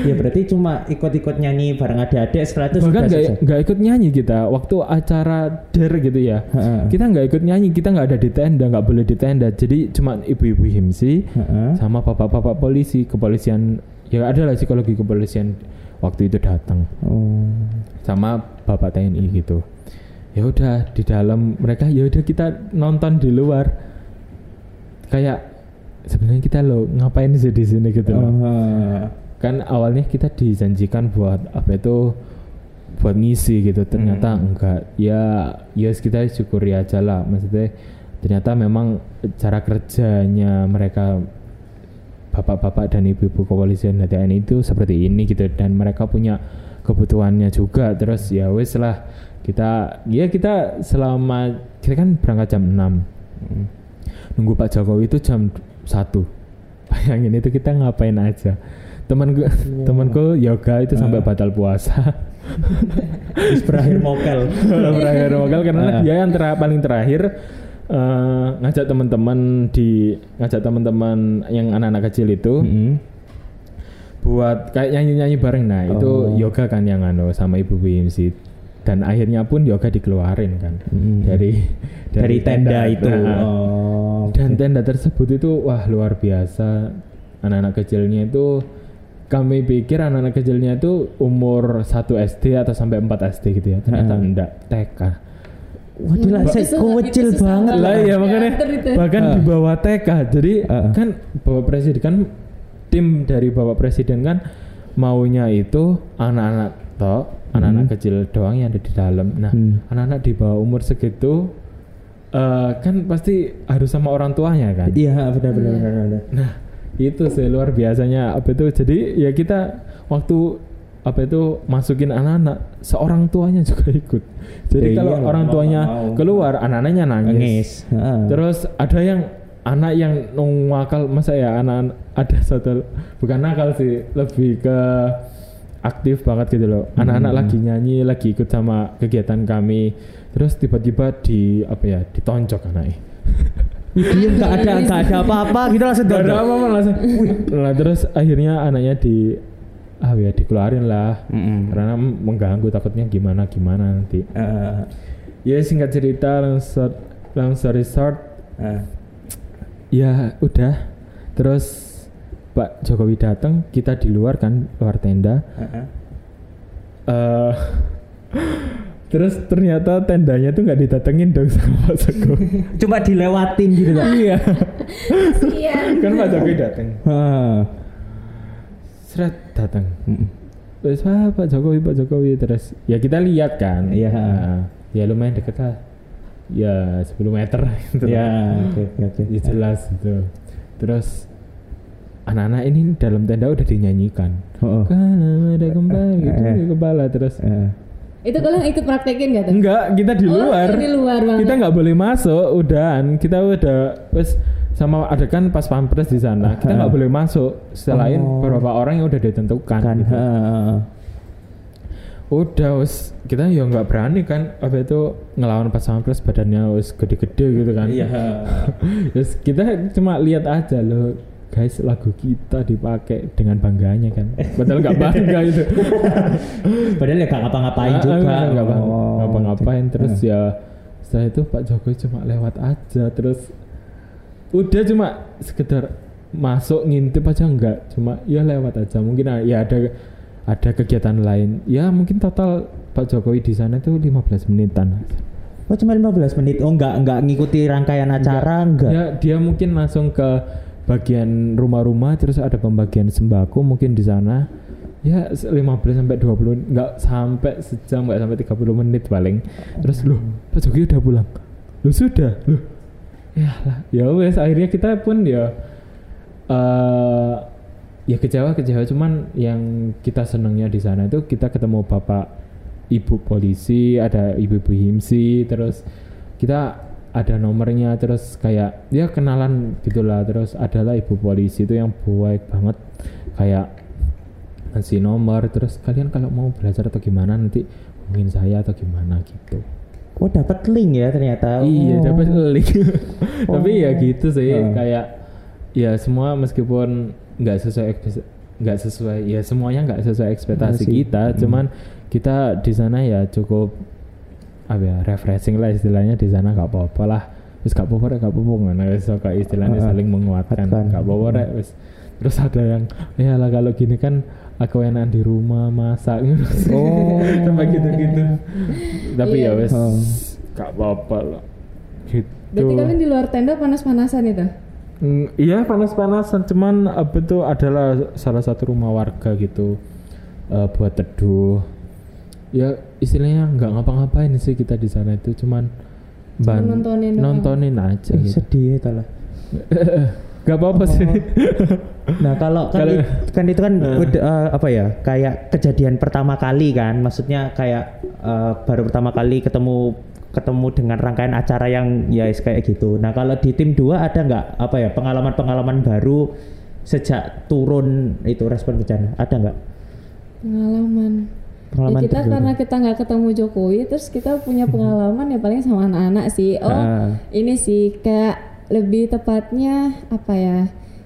Speaker 1: Ya berarti cuma ikut-ikut nyanyi bareng adik-adik setelah itu
Speaker 2: Bahkan nggak ikut nyanyi kita waktu acara der gitu ya.
Speaker 1: Heeh.
Speaker 2: Kita nggak ikut nyanyi, kita nggak ada di tenda, nggak boleh di tenda. Jadi cuma ibu-ibu himsi
Speaker 1: Heeh.
Speaker 2: sama bapak-bapak polisi, kepolisian ya ada lah psikologi kepolisian waktu itu datang
Speaker 1: Oh.
Speaker 2: sama bapak TNI gitu. Ya udah di dalam mereka ya udah kita nonton di luar. Kayak sebenarnya kita lo ngapain sih di sini gitu loh.
Speaker 1: Oh.
Speaker 2: kan awalnya kita dijanjikan buat apa itu? Buat ngisi gitu. Ternyata enggak. Ya ya kita syukuri aja lah. Maksudnya ternyata memang cara kerjanya mereka bapak-bapak dan ibu-ibu kepolisian dan TNI itu seperti ini gitu. Dan mereka punya kebutuhannya juga. Terus ya wes lah kita ya kita selama kita kan berangkat jam 6 nunggu Pak Jokowi itu jam 1 bayangin itu kita ngapain aja. Temanku temanku yoga itu sampai batal puasa. *laughs*
Speaker 1: Terus berakhir mokel.
Speaker 2: berakhir wakal karena
Speaker 1: Ah.
Speaker 2: dia yang tera- paling terakhir eh, ngajak teman-teman di ngajak teman-teman yang anak-anak kecil itu
Speaker 1: Mm-mm.
Speaker 2: buat kayak nyanyi-nyanyi bareng. Nah itu
Speaker 1: Oh.
Speaker 2: yoga kan yang anu sama ibu BMC dan akhirnya pun yoga dikeluarin kan
Speaker 1: Mm.
Speaker 2: dari
Speaker 1: Dari tenda itu.
Speaker 2: Nah,
Speaker 1: Oh.
Speaker 2: dan tenda tersebut itu wah luar biasa anak-anak kecilnya itu kami pikir anak-anak kecilnya itu umur 1 SD atau sampai 4 SD gitu ya ternyata
Speaker 1: Heeh.
Speaker 2: enggak TK
Speaker 1: Waduh lah, saya kecil banget
Speaker 2: lah ya makanya bahkan
Speaker 1: Ah.
Speaker 2: di bawah TK jadi
Speaker 1: Ah.
Speaker 2: kan bapak presiden kan tim dari bapak presiden kan maunya itu anak-anak toh anak-anak kecil doang yang ada di dalam nah
Speaker 1: Hmm.
Speaker 2: anak-anak di bawah umur segitu eh, kan pasti harus sama orang tuanya kan
Speaker 1: Iya benar benar benar. benar.
Speaker 2: Nah, itu sih luar biasanya apa itu. Jadi ya kita waktu apa itu masukin anak-anak, seorang tuanya *laughs* juga ikut. Jadi
Speaker 1: Ya
Speaker 2: kalau
Speaker 1: iyalah,
Speaker 2: orang
Speaker 1: mau
Speaker 2: tuanya
Speaker 1: mau.
Speaker 2: keluar, anak-anaknya nangis.
Speaker 1: Nangis. Heeh.
Speaker 2: Terus ada yang anak yang nakal masa ya anak ada satu bukan nakal sih, lebih ke aktif banget gitu loh. Anak-anak
Speaker 1: Hmm.
Speaker 2: lagi nyanyi, lagi ikut sama kegiatan kami. Terus tiba-tiba di apa ya, ditonjok anaknya. *laughs*
Speaker 1: Wih, dia nggak ada nggak ada apa-apa gitu langsung
Speaker 2: Gak ada
Speaker 1: dodok.
Speaker 2: apa-apa langsung. Nah, terus akhirnya anaknya di ah ya dikeluarin lah
Speaker 1: Mm-mm.
Speaker 2: karena mengganggu takutnya gimana gimana nanti.
Speaker 1: Eh,
Speaker 2: Ya singkat cerita langsung long story short
Speaker 1: eh.
Speaker 2: ya udah terus Pak Jokowi datang kita di luar kan luar tenda
Speaker 1: Heeh.
Speaker 2: eh terus ternyata tendanya tuh nggak didatengin dong sama Pak Jokowi *laughs*
Speaker 1: Cuma dilewatin gitu kan.
Speaker 2: iya
Speaker 3: Iya.
Speaker 2: kan Pak Jokowi datang
Speaker 1: Heeh.
Speaker 2: seret datang. Terus ah, Pak Jokowi, Pak Jokowi terus ya kita lihat kan.
Speaker 1: Iya.
Speaker 2: Nah, ya lumayan deket lah. Ya 10 meter gitu.
Speaker 1: Ya, *laughs* oke oke oke.
Speaker 2: Ya, jelas itu. Terus anak-anak ini dalam tenda udah dinyanyikan.
Speaker 1: Oh, oh.
Speaker 2: Kalau ada kembali gitu
Speaker 1: Eh.
Speaker 2: di kepala terus.
Speaker 1: Eh.
Speaker 3: Itu kalian ikut praktekin gak tuh?
Speaker 2: Enggak, kita di
Speaker 3: Oh,
Speaker 2: luar.
Speaker 3: di luar banget.
Speaker 2: Kita nggak boleh masuk, udahan. Kita udah wes sama ada kan pas pampres di sana kita nggak boleh masuk selain
Speaker 1: Oh.
Speaker 2: beberapa orang yang udah ditentukan
Speaker 1: kan
Speaker 2: gitu.
Speaker 1: heeh.
Speaker 2: udah wes kita ya nggak berani kan apa itu ngelawan pas pampres badannya wes gede-gede gitu kan
Speaker 1: iya *laughs*
Speaker 2: Terus kita cuma lihat aja loh guys lagu kita dipakai dengan bangganya kan? Padahal nggak bangga *laughs* itu.
Speaker 1: Padahal ya gak ngapa-ngapain
Speaker 2: Ah,
Speaker 1: juga.
Speaker 2: nggak nggak
Speaker 1: Oh,
Speaker 2: nggak ngapa-ngapain terus
Speaker 1: Ah.
Speaker 2: ya setelah itu Pak Jokowi cuma lewat aja. Terus udah cuma sekedar masuk ngintip aja enggak cuma ya lewat aja. Mungkin ah, ya ada ada kegiatan lain. Ya mungkin total Pak Jokowi di sana itu 15 menitan
Speaker 1: Oh cuma 15 menit. Oh enggak enggak ngikuti rangkaian acara enggak.
Speaker 2: ya dia mungkin langsung ke bagian rumah-rumah terus ada pembagian sembako mungkin di sana. Ya 15 sampai 20 nggak sampai sejam nggak sampai 30 menit paling. Terus loh Pak Jokowi udah pulang? Loh sudah. Loh. Ya lah ya wes akhirnya kita pun ya eh ya kecewa kecewa. Cuman yang kita senangnya di sana itu kita ketemu bapak ibu polisi ada ibu-ibu himsi terus kita ada nomornya terus kayak ya kenalan gitulah terus adalah ibu polisi itu yang baik banget kayak ngasih nomor terus kalian kalau mau belajar atau gimana nanti hubungin saya atau gimana gitu
Speaker 1: Oh dapat link ya ternyata.
Speaker 2: Iya
Speaker 1: Oh.
Speaker 2: dapat link. *laughs* Tapi ya gitu sih
Speaker 1: Oh.
Speaker 2: kayak ya semua meskipun nggak sesuai nggak sesuai ya semuanya nggak sesuai ekspektasi
Speaker 1: Ekspektasi.
Speaker 2: kita.
Speaker 1: Hmm.
Speaker 2: Cuman kita di sana ya cukup apa ya refreshing lah istilahnya di sana nggak apa-apa lah. Terus gak apa-apa gak apa-apa ngono wis kok istilahnya
Speaker 1: Ah,
Speaker 2: saling menguatkan. Gak apa-apa rek wis. Terus ada yang ya lah kalau gini kan aku enak di rumah masak *laughs*
Speaker 1: Oh.
Speaker 2: sampai gitu-gitu. Tapi
Speaker 3: Iya.
Speaker 2: ya wis
Speaker 1: Oh.
Speaker 2: gak apa-apa lah. Gitu.
Speaker 3: Berarti kalian di luar tenda panas-panasan itu?
Speaker 2: Mm, iya panas-panasan cuman apa itu adalah salah satu rumah warga gitu eh, buat teduh ya istilahnya nggak ngapa-ngapain sih kita di sana itu cuman ban-
Speaker 3: nontonin doang.
Speaker 2: nontonin aja
Speaker 1: Eh,
Speaker 2: gitu.
Speaker 1: sedih ya lah. *laughs*
Speaker 2: Gak apa-apa sih. *laughs*
Speaker 1: Nah kalau kan, it- kan itu kan udah, eh, apa ya kayak kejadian pertama kali kan, maksudnya kayak eh, baru pertama kali ketemu ketemu dengan rangkaian acara yang ya kayak gitu. Nah kalau di tim 2 ada nggak apa ya pengalaman-pengalaman baru sejak turun itu respon bencana ada nggak?
Speaker 3: Pengalaman.
Speaker 1: Pengalaman
Speaker 3: ya kita
Speaker 1: terbaru.
Speaker 3: karena kita nggak ketemu Jokowi, terus kita punya pengalaman ya paling sama anak-anak sih. Oh,
Speaker 1: Ah.
Speaker 3: ini sih kayak lebih tepatnya apa ya?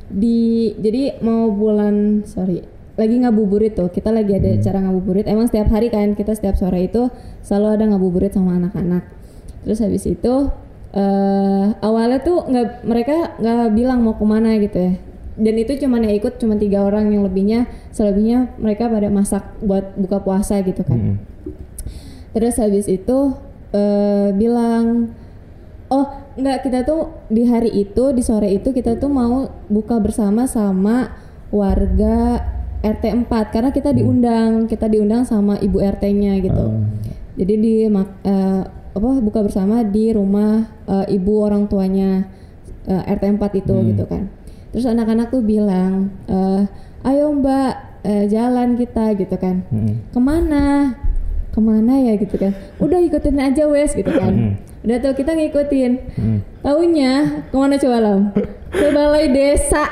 Speaker 3: Di jadi mau bulan sorry lagi ngabuburit tuh kita lagi ada acara ngabuburit emang setiap hari kan kita setiap sore itu selalu ada ngabuburit sama anak-anak terus habis itu eh awalnya tuh nggak mereka nggak bilang mau ke mana gitu ya dan itu cuman yang ikut cuma tiga orang yang lebihnya selebihnya mereka pada masak buat buka puasa gitu kan
Speaker 1: Mm.
Speaker 3: terus habis itu eh bilang oh nggak kita tuh di hari itu di sore itu kita tuh mau buka bersama sama warga RT 4 karena kita diundang kita diundang sama ibu RT-nya gitu
Speaker 1: Oh.
Speaker 3: jadi di eh, apa buka bersama di rumah eh, ibu orang tuanya eh, RT 4 itu
Speaker 1: Hmm.
Speaker 3: gitu kan. Terus anak-anak tuh bilang, eh, ayo mbak eh, jalan kita gitu kan.
Speaker 1: Mm.
Speaker 3: Ke mana? Ke mana ya gitu kan? Udah ikutin aja wes gitu kan.
Speaker 1: Hmm.
Speaker 3: Udah tuh kita ngikutin.
Speaker 1: Mm.
Speaker 3: Taunya ke mana coba lam? Ke balai desa.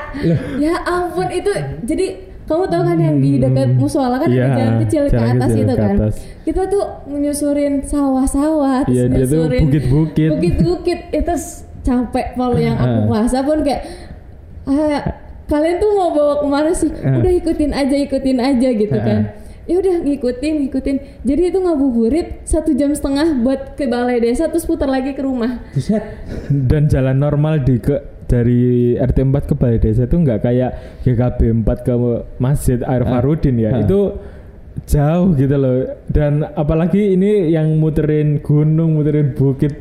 Speaker 3: ya ampun itu jadi kamu tahu kan yang di dekat musola kan ada jalan kecil ke
Speaker 2: jalan
Speaker 3: atas
Speaker 2: kecil
Speaker 3: itu
Speaker 2: ke
Speaker 3: kan.
Speaker 2: atas.
Speaker 3: Kita tuh menyusurin sawah-sawah, terus
Speaker 2: Iya, dia tuh
Speaker 3: nyusurin
Speaker 2: bukit-bukit.
Speaker 3: bukit-bukit itu capek kalau yang aku puasa pun kayak ah, kalian tuh mau bawa ke mana sih?
Speaker 2: Ah.
Speaker 3: Udah ikutin aja, ikutin aja gitu
Speaker 2: Ah.
Speaker 3: kan. Ya udah ngikutin, ngikutin. Jadi itu ngabuburit satu jam setengah buat ke balai desa terus putar lagi ke rumah.
Speaker 1: Buset. *laughs*
Speaker 2: Dan jalan normal di ke dari RT 4 ke Balai Desa itu nggak kayak GKB 4 ke Masjid Air. Farudin ya. Itu jauh gitu loh. Dan apalagi ini yang muterin gunung, muterin bukit.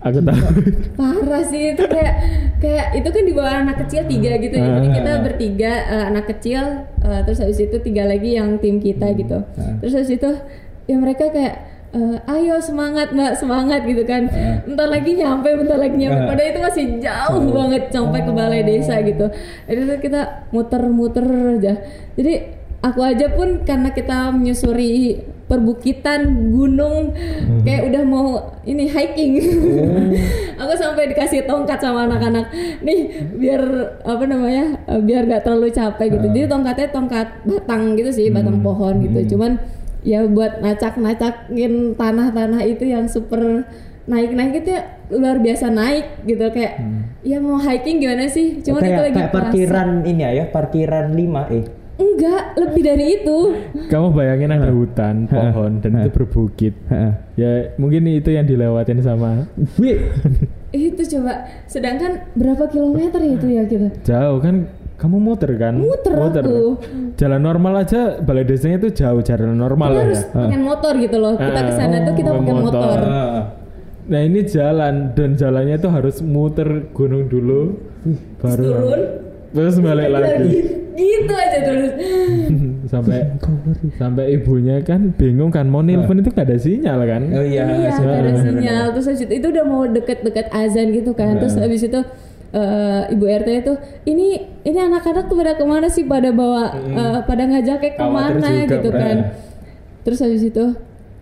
Speaker 2: Aku tahu. *laughs*
Speaker 3: Parah sih itu kayak kayak itu kan di bawah anak kecil tiga gitu ya. Jadi
Speaker 2: Ah.
Speaker 3: kita bertiga eh, anak kecil eh, terus habis itu tiga lagi yang tim kita gitu.
Speaker 1: Ah.
Speaker 3: Terus habis itu ya mereka kayak eh, ayo semangat mbak semangat gitu kan. Bentar lagi nyampe, bentar lagi nyampe.
Speaker 1: Ah.
Speaker 3: Padahal itu masih jauh banget sampai ke balai desa gitu. Jadi kita muter-muter aja. Jadi aku aja pun karena kita menyusuri perbukitan gunung kayak udah mau ini hiking. *laughs* Aku sampai dikasih tongkat sama anak-anak. Nih biar apa namanya eh, biar gak terlalu capek gitu. Jadi tongkatnya tongkat batang gitu sih batang pohon gitu. Cuman ya buat nacak-nacakin tanah-tanah itu yang super naik-naik itu ya luar biasa naik gitu. Kayak ya mau hiking gimana sih? Cuman itu
Speaker 1: kayak
Speaker 3: lagi
Speaker 1: kayak parkiran ini ya, ya parkiran 5 eh.
Speaker 3: Enggak lebih dari itu
Speaker 2: Kamu bayangin ada hutan, pohon dan itu berbukit.
Speaker 1: Heeh.
Speaker 2: Ya mungkin itu yang dilewatin sama
Speaker 1: Wih,
Speaker 3: itu coba sedangkan berapa kilometer ya itu ya kita
Speaker 2: jauh kan kamu muter kan?
Speaker 3: Muter aku.
Speaker 2: Jalan normal aja balai desanya itu jauh jalan normal
Speaker 3: kita
Speaker 2: lah
Speaker 3: harus
Speaker 2: ya.
Speaker 3: pakai motor gitu loh kita ke sana tuh kita
Speaker 2: Oh,
Speaker 3: pakai
Speaker 2: motor.
Speaker 3: motor
Speaker 1: Heeh.
Speaker 2: Nah ini jalan dan jalannya itu harus muter gunung dulu, baru
Speaker 3: turun
Speaker 2: terus balik lagi.
Speaker 3: gitu aja terus. *laughs*
Speaker 2: Sampai sampai ibunya kan bingung kan mau nelpon itu gak ada sinyal kan?
Speaker 1: Oh iya,
Speaker 3: iya nggak ada sinyal. terus habis itu, itu udah mau deket-deket azan gitu kan. Terus habis itu eh, ibu RT itu ini ini anak-anak tuh pada ke mana sih? Pada bawa eh, pada ngajaknya
Speaker 2: ke
Speaker 3: mana
Speaker 2: juga,
Speaker 3: gitu kan. Terus habis itu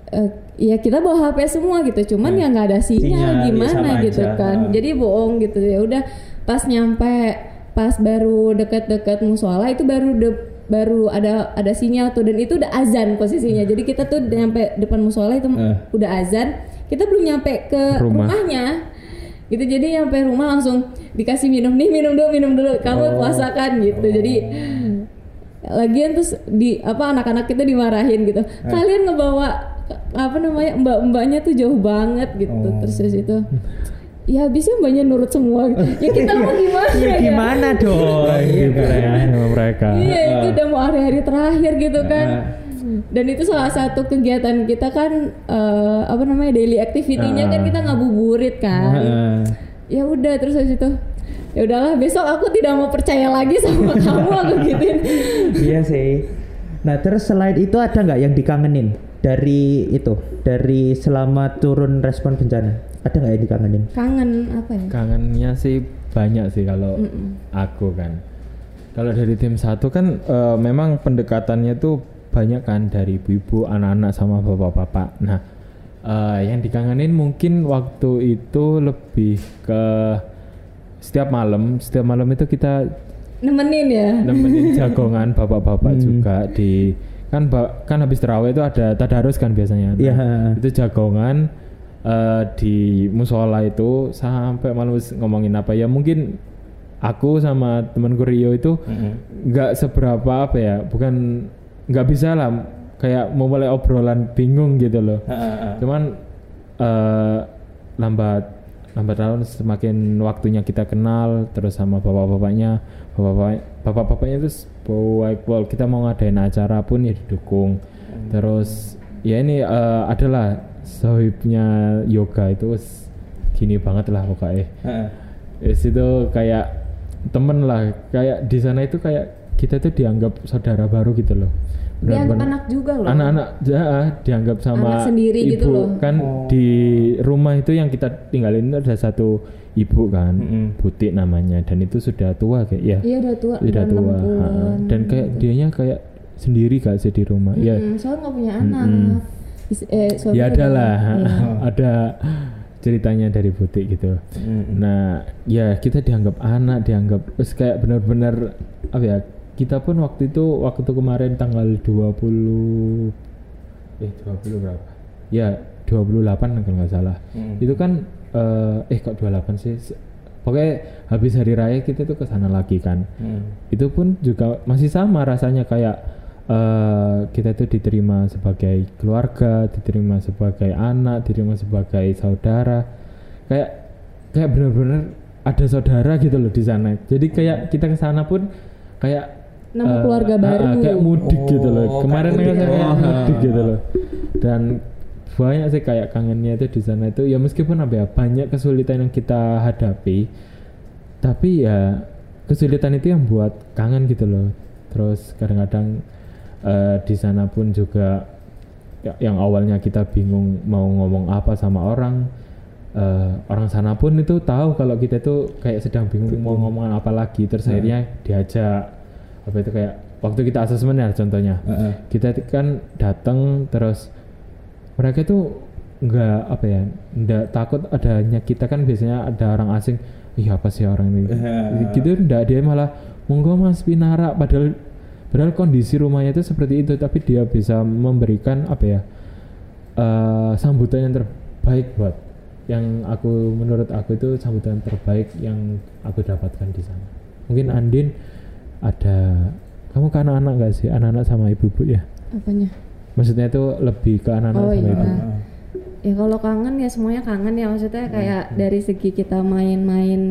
Speaker 3: eh, ya kita bawa HP semua gitu. Cuman ya nggak ada sinyal,
Speaker 1: Sinyal, ya
Speaker 3: gimana gitu
Speaker 1: aja.
Speaker 3: kan. Jadi bohong gitu. Ya udah pas nyampe pas baru deket-deket musola itu baru de- baru ada ada sinyal tuh. Dan itu udah azan posisinya. Jadi kita tuh nyampe depan musola itu
Speaker 1: Eh.
Speaker 3: udah azan. Kita belum nyampe ke
Speaker 2: Rumah.
Speaker 3: rumahnya. Gitu jadi nyampe rumah langsung dikasih minum. Nih minum dulu minum dulu. Kamu puasa kan gitu. Jadi lagian terus di apa anak-anak kita dimarahin gitu. Kalian ngebawa apa namanya mbak-mbaknya tuh jauh banget gitu. Terus dari situ ya habisnya mbaknya nurut semua *laughs* ya kita mau gimana
Speaker 1: Ya
Speaker 3: ya
Speaker 1: gimana dong? Iya
Speaker 2: gitu
Speaker 1: kan?
Speaker 2: ya sama mereka.
Speaker 3: Iya itu udah mau hari-hari terakhir gitu kan.
Speaker 1: Ah.
Speaker 3: Dan itu salah satu kegiatan kita kan eh, apa namanya daily activity-nya kan kita ngabuburit kan.
Speaker 1: Heeh.
Speaker 3: Ya udah terus habis itu ya udahlah besok aku tidak mau percaya lagi sama *laughs* kamu aku gituin.
Speaker 1: Iya sih. Nah terus selain itu ada nggak yang dikangenin dari itu dari selama turun respon bencana? Ada nggak yang dikangenin?
Speaker 3: Kangen apa ya?
Speaker 2: Kangennya sih banyak sih kalau aku kan. Kalau dari tim satu kan eh, memang pendekatannya tuh banyak kan dari ibu-ibu, anak-anak sama bapak-bapak. Nah, eh, yang dikangenin mungkin waktu itu lebih ke setiap malam, setiap malam itu kita
Speaker 3: Nemenin ya.
Speaker 2: nemenin *laughs* jagongan bapak-bapak juga di kan kan habis terawih itu ada tadarus kan biasanya. Nah,
Speaker 1: Iya.
Speaker 2: Itu jagongan eh, di musola itu sampai malam ngomongin apa. Ya mungkin aku sama temanku Rio itu nggak seberapa apa ya bukan nggak bisa lah kayak mau mulai obrolan bingung gitu loh. Cuman eh, lambat lambat tahun semakin waktunya kita kenal terus sama bapak-bapaknya bapak-bapak bapak-bapaknya terus baik well, kita mau ngadain acara pun ya didukung. Terus ya ini eh, adalah sohibnya yoga itu wis gini banget lah pokoknya
Speaker 1: Heeh.
Speaker 2: Yes, itu kayak temen lah kayak di sana itu kayak kita tuh dianggap saudara baru gitu loh
Speaker 3: Dianggap anak juga loh.
Speaker 2: anak-anak ya, dianggap sama
Speaker 3: Anak sendiri
Speaker 2: ibu
Speaker 3: gitu loh.
Speaker 2: kan di rumah itu yang kita tinggalin itu ada satu ibu kan butik namanya dan itu sudah tua kayak ya
Speaker 3: Iya udah tua.
Speaker 2: sudah
Speaker 3: udah
Speaker 2: tua
Speaker 3: 60-an.
Speaker 2: ha. dan kayak dianya kayak sendiri gak sih di rumah ya
Speaker 3: Mm, soalnya nggak punya anak. Is- eh,
Speaker 2: ya ada lah.
Speaker 3: Iya. *laughs*
Speaker 2: ada ceritanya dari butik gitu. Nah ya kita dianggap anak dianggap terus kayak benar-benar apa ya kita pun waktu itu waktu kemarin tanggal 20 eh 20 berapa? Ya 28 kalau nggak salah. Itu kan eh, eh kok 28 sih? Pokoknya habis hari raya kita tuh ke sana lagi kan. Itu pun juga masih sama rasanya kayak eh, kita tuh diterima sebagai keluarga, diterima sebagai anak, diterima sebagai saudara. Kayak kayak benar-benar ada saudara gitu loh di sana. Jadi kayak kita ke sana pun kayak
Speaker 3: Nama
Speaker 2: eh,
Speaker 3: keluarga
Speaker 2: ah,
Speaker 3: baru.
Speaker 2: kayak mudik gitu loh.
Speaker 1: Oh,
Speaker 2: Kemarin
Speaker 1: kayak
Speaker 2: kan
Speaker 1: mudik.
Speaker 2: saya
Speaker 1: Oh.
Speaker 2: mudik gitu loh. Dan banyak sih kayak kangennya itu di sana itu ya meskipun apa ya banyak kesulitan yang kita hadapi tapi ya kesulitan itu yang buat kangen gitu loh terus kadang-kadang eh, di sana pun juga ya- yang awalnya kita bingung mau ngomong apa sama orang. Eh, orang sana pun itu tahu kalau kita itu kayak sedang bingung mau ngomong apa lagi. Terus akhirnya diajak apa itu kayak waktu kita asesmen ya contohnya.
Speaker 1: Heeh.
Speaker 2: kita itu kan datang terus mereka tuh nggak apa ya nggak takut adanya kita. Kan biasanya ada orang asing iya apa sih orang ini?
Speaker 1: Ya.
Speaker 2: gitu nggak dia malah monggo mas pinara. Padahal padahal kondisi rumahnya itu seperti itu tapi dia bisa memberikan apa ya eh, sambutan yang terbaik buat yang aku menurut aku itu sambutan terbaik yang aku dapatkan di sana. Mungkin Andin ada kamu ke anak-anak nggak sih? Anak-anak sama ibu-ibu ya?
Speaker 3: Apanya?
Speaker 2: Maksudnya itu lebih ke anak-anak
Speaker 3: Oh,
Speaker 2: sama
Speaker 3: iya.
Speaker 2: ibu
Speaker 3: ya kalau kangen ya semuanya kangen ya maksudnya kayak dari segi kita main-main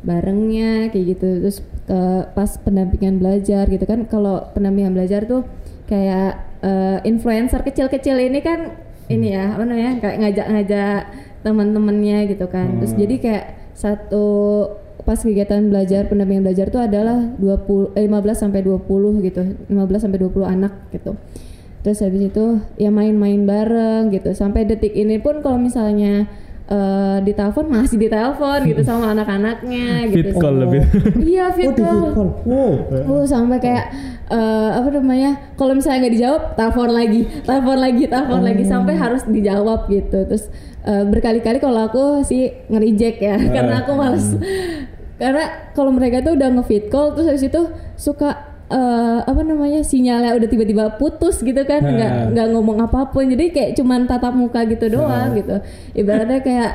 Speaker 3: barengnya kayak gitu. Terus ke pas pendampingan belajar gitu kan kalau pendampingan belajar tuh kayak eh, influencer kecil-kecil ini kan ini ya apa namanya kayak ngajak-ngajak teman-temannya gitu kan. Terus jadi kayak satu pas kegiatan belajar pendampingan belajar tuh adalah 20 eh, 15 sampai 20 gitu 15 sampai 20 anak gitu terus habis itu ya main-main bareng gitu sampai detik ini pun kalau misalnya eh ditelepon masih ditelepon gitu *laughs* sama anak-anaknya gitu
Speaker 2: Fit call lebih.
Speaker 3: iya
Speaker 1: Oh,
Speaker 3: fit
Speaker 1: di
Speaker 3: call.
Speaker 1: Wow.
Speaker 3: Oh, sampai kayak eh, apa namanya? Kalau misalnya nggak dijawab, telepon lagi, telepon lagi, telepon lagi sampai harus dijawab gitu. Terus eh, berkali-kali kalau aku sih nge-reject ya, *laughs* karena aku males. karena kalau mereka tuh udah nge-fit call terus habis itu suka eh, apa namanya sinyalnya udah tiba-tiba putus gitu kan nggak nggak ngomong apa pun. Jadi kayak cuman tatap muka gitu doang gitu. Ibaratnya kayak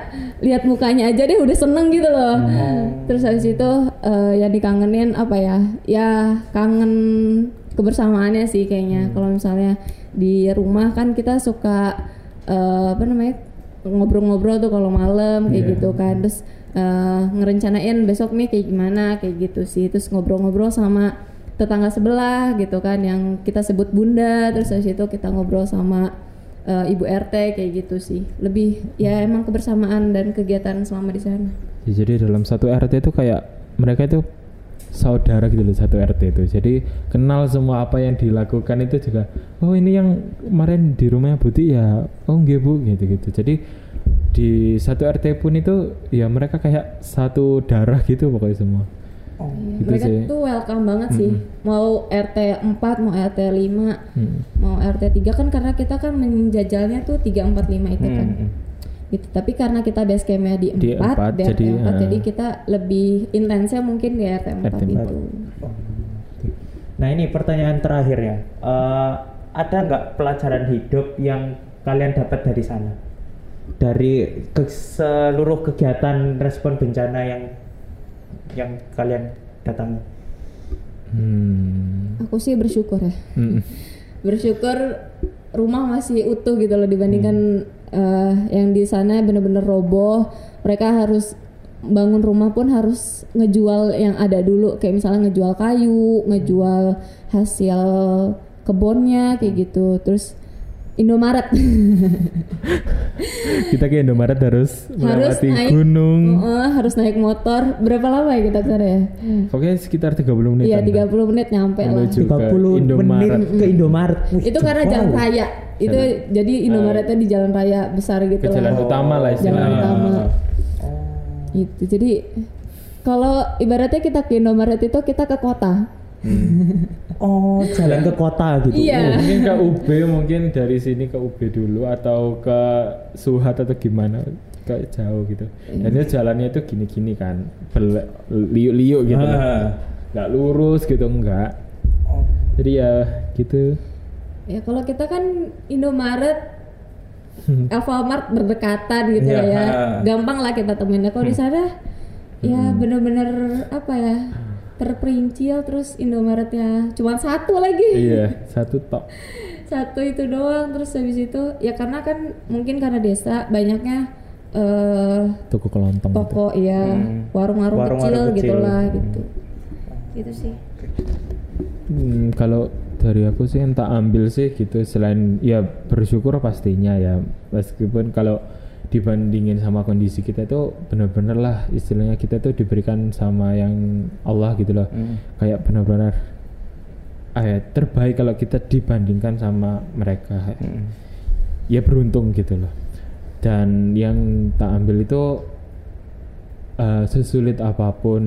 Speaker 3: lihat mukanya aja deh udah seneng gitu loh. Terus habis itu eh, yang dikangenin apa ya ya kangen kebersamaannya sih kayaknya. Kalau misalnya di rumah kan kita suka eh, apa namanya ngobrol-ngobrol tuh kalau malam kayak gitu kan. Terus eh, ngerencanain besok nih kayak gimana kayak gitu sih. Terus ngobrol-ngobrol sama tetangga sebelah gitu kan yang kita sebut bunda terus habis itu kita ngobrol sama eh, ibu RT kayak gitu sih. Lebih ya emang kebersamaan dan kegiatan selama di sana.
Speaker 2: Ya, jadi dalam satu RT itu kayak mereka itu saudara gitu loh satu RT itu. Jadi kenal semua apa yang dilakukan itu juga oh ini yang kemarin di rumahnya Buti ya? Oh nggih Bu gitu gitu. Jadi di satu RT pun itu ya mereka kayak satu darah gitu pokoknya semua
Speaker 1: Oh.
Speaker 3: Iya,
Speaker 2: Gitu
Speaker 3: mereka
Speaker 2: sih.
Speaker 3: tuh welcome banget sih mau RT 4 mau RT 5
Speaker 2: Hmm.
Speaker 3: mau RT 3 kan karena kita kan menjajalnya tuh 3 4 5 itu kan
Speaker 1: Hmm.
Speaker 3: gitu tapi karena kita base campnya di 4
Speaker 2: Di empat,
Speaker 3: di RT
Speaker 2: jadi,
Speaker 3: 4
Speaker 2: eh,
Speaker 3: jadi kita lebih intensnya mungkin di RT 4
Speaker 2: RT
Speaker 3: itu
Speaker 1: Oh. Nah ini pertanyaan terakhir ya. Eh, ada nggak pelajaran hidup yang kalian dapat dari sana? Dari ke- seluruh kegiatan respon bencana yang yang kalian datangi.
Speaker 2: Hmm.
Speaker 3: aku sih bersyukur ya
Speaker 2: Mm-mm.
Speaker 3: bersyukur rumah masih utuh gitu loh dibandingkan eh, yang di sana bener-bener roboh mereka harus bangun rumah pun harus ngejual yang ada dulu kayak misalnya ngejual kayu ngejual hasil kebunnya kayak gitu terus Indomaret. *laughs*
Speaker 2: Kita ke Indomaret harus
Speaker 3: harus
Speaker 2: melewati
Speaker 3: naik
Speaker 2: gunung.
Speaker 3: Oh, harus naik motor. Berapa lama ya kita ke sana ya?
Speaker 2: Pokoknya sekitar 30 menit
Speaker 3: iya 30 menit nyampe lah.
Speaker 2: Menuju ke
Speaker 1: 30
Speaker 2: Indomaret.
Speaker 1: menit ke Indomaret. Wih,
Speaker 3: itu karena
Speaker 1: jauh.
Speaker 3: jalan raya. Itu jadi Indomaretnya di jalan raya besar gitu
Speaker 2: ke jalan
Speaker 3: loh.
Speaker 2: utama lah
Speaker 3: jalan
Speaker 2: istilahnya
Speaker 3: utama.
Speaker 1: Oh.
Speaker 3: gitu. Jadi kalau ibaratnya kita ke Indomaret itu kita ke kota *laughs*
Speaker 1: Oh, jalan ke kota gitu.
Speaker 3: Iya.
Speaker 2: mungkin ke UB mungkin dari sini ke UB dulu atau ke Suhat atau gimana ke jauh gitu dan itu jalannya itu gini-gini kan bel- liuk-liuk gitu.
Speaker 1: Ah.
Speaker 2: nggak lurus gitu enggak
Speaker 1: Oh.
Speaker 2: jadi ya gitu
Speaker 3: ya kalau kita kan Indomaret Alfamart berdekatan gitu
Speaker 1: Iya,
Speaker 3: ya
Speaker 1: ha.
Speaker 3: gampang lah kita temuin Nah, kalau di sana ya bener-bener apa ya terperincil terus Indomaretnya cuma satu lagi.
Speaker 2: Iya satu tok. *laughs*
Speaker 3: Satu itu doang terus habis itu ya karena kan mungkin karena desa banyaknya eh
Speaker 2: toko kelontong gitu.
Speaker 3: toko ya warung-warung
Speaker 1: Warung-warung
Speaker 3: kecil,
Speaker 1: kecil.
Speaker 3: gitulah gitu. Gitu sih.
Speaker 2: Hmm, kalau dari aku sih yang tak ambil sih gitu selain ya bersyukur pastinya ya. Meskipun kalau dibandingin sama kondisi kita itu benar-benar lah istilahnya kita tuh diberikan sama yang Allah gitu loh.
Speaker 1: Hmm.
Speaker 2: kayak benar-benar ah ya, terbaik kalau kita dibandingkan sama mereka.
Speaker 1: Hmm.
Speaker 2: ya beruntung gitu loh. Dan yang tak ambil itu eh, sesulit apa pun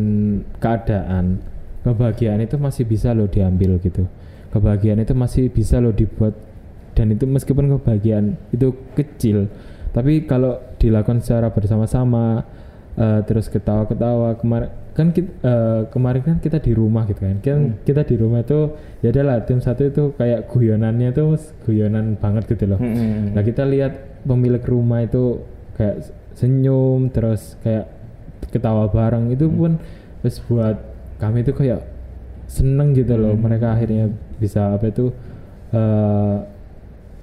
Speaker 2: keadaan kebahagiaan itu masih bisa loh diambil gitu. Kebahagiaan itu masih bisa loh dibuat. Dan itu meskipun kebahagiaan itu kecil tapi kalau dilakukan secara bersama-sama eh, terus ketawa-ketawa kemarin kan kita, kemarin kan kita di rumah gitu kan. Kan
Speaker 1: Hmm.
Speaker 2: kita di rumah itu ya adalah tim satu itu kayak guyonannya tuh guyonan banget gitu loh.
Speaker 1: Hmm.
Speaker 2: Nah kita lihat pemilik rumah itu kayak senyum terus kayak ketawa bareng itu pun terus buat kami itu kayak seneng gitu loh. Mereka akhirnya bisa apa itu eh,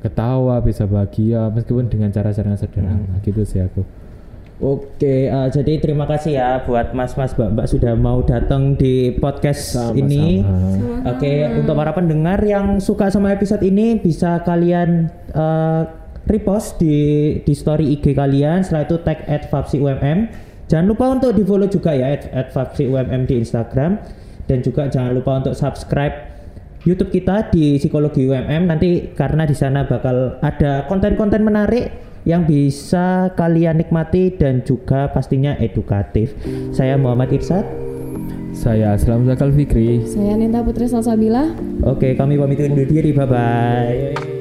Speaker 2: ketawa bisa bahagia meskipun dengan cara-cara yang sederhana gitu sih aku.
Speaker 1: Oke, eh, jadi terima kasih ya buat mas-mas mbak-mbak sudah mau datang di podcast
Speaker 2: Sama-sama.
Speaker 1: ini. Oke, untuk para pendengar yang suka sama episode ini bisa kalian eh, repost di di story IG kalian. Setelah itu tag @fapsiumm. Jangan lupa untuk di follow juga ya @fapsiumm di Instagram dan juga jangan lupa untuk subscribe YouTube kita di Psikologi UMM nanti karena di sana bakal ada konten-konten menarik yang bisa kalian nikmati dan juga pastinya edukatif. Saya Muhammad Irsad.
Speaker 2: Saya Aslam Zakal Fikri.
Speaker 3: Saya Ninta Putri Salsabila.
Speaker 1: Oke, kami pamit undur diri. Bye bye.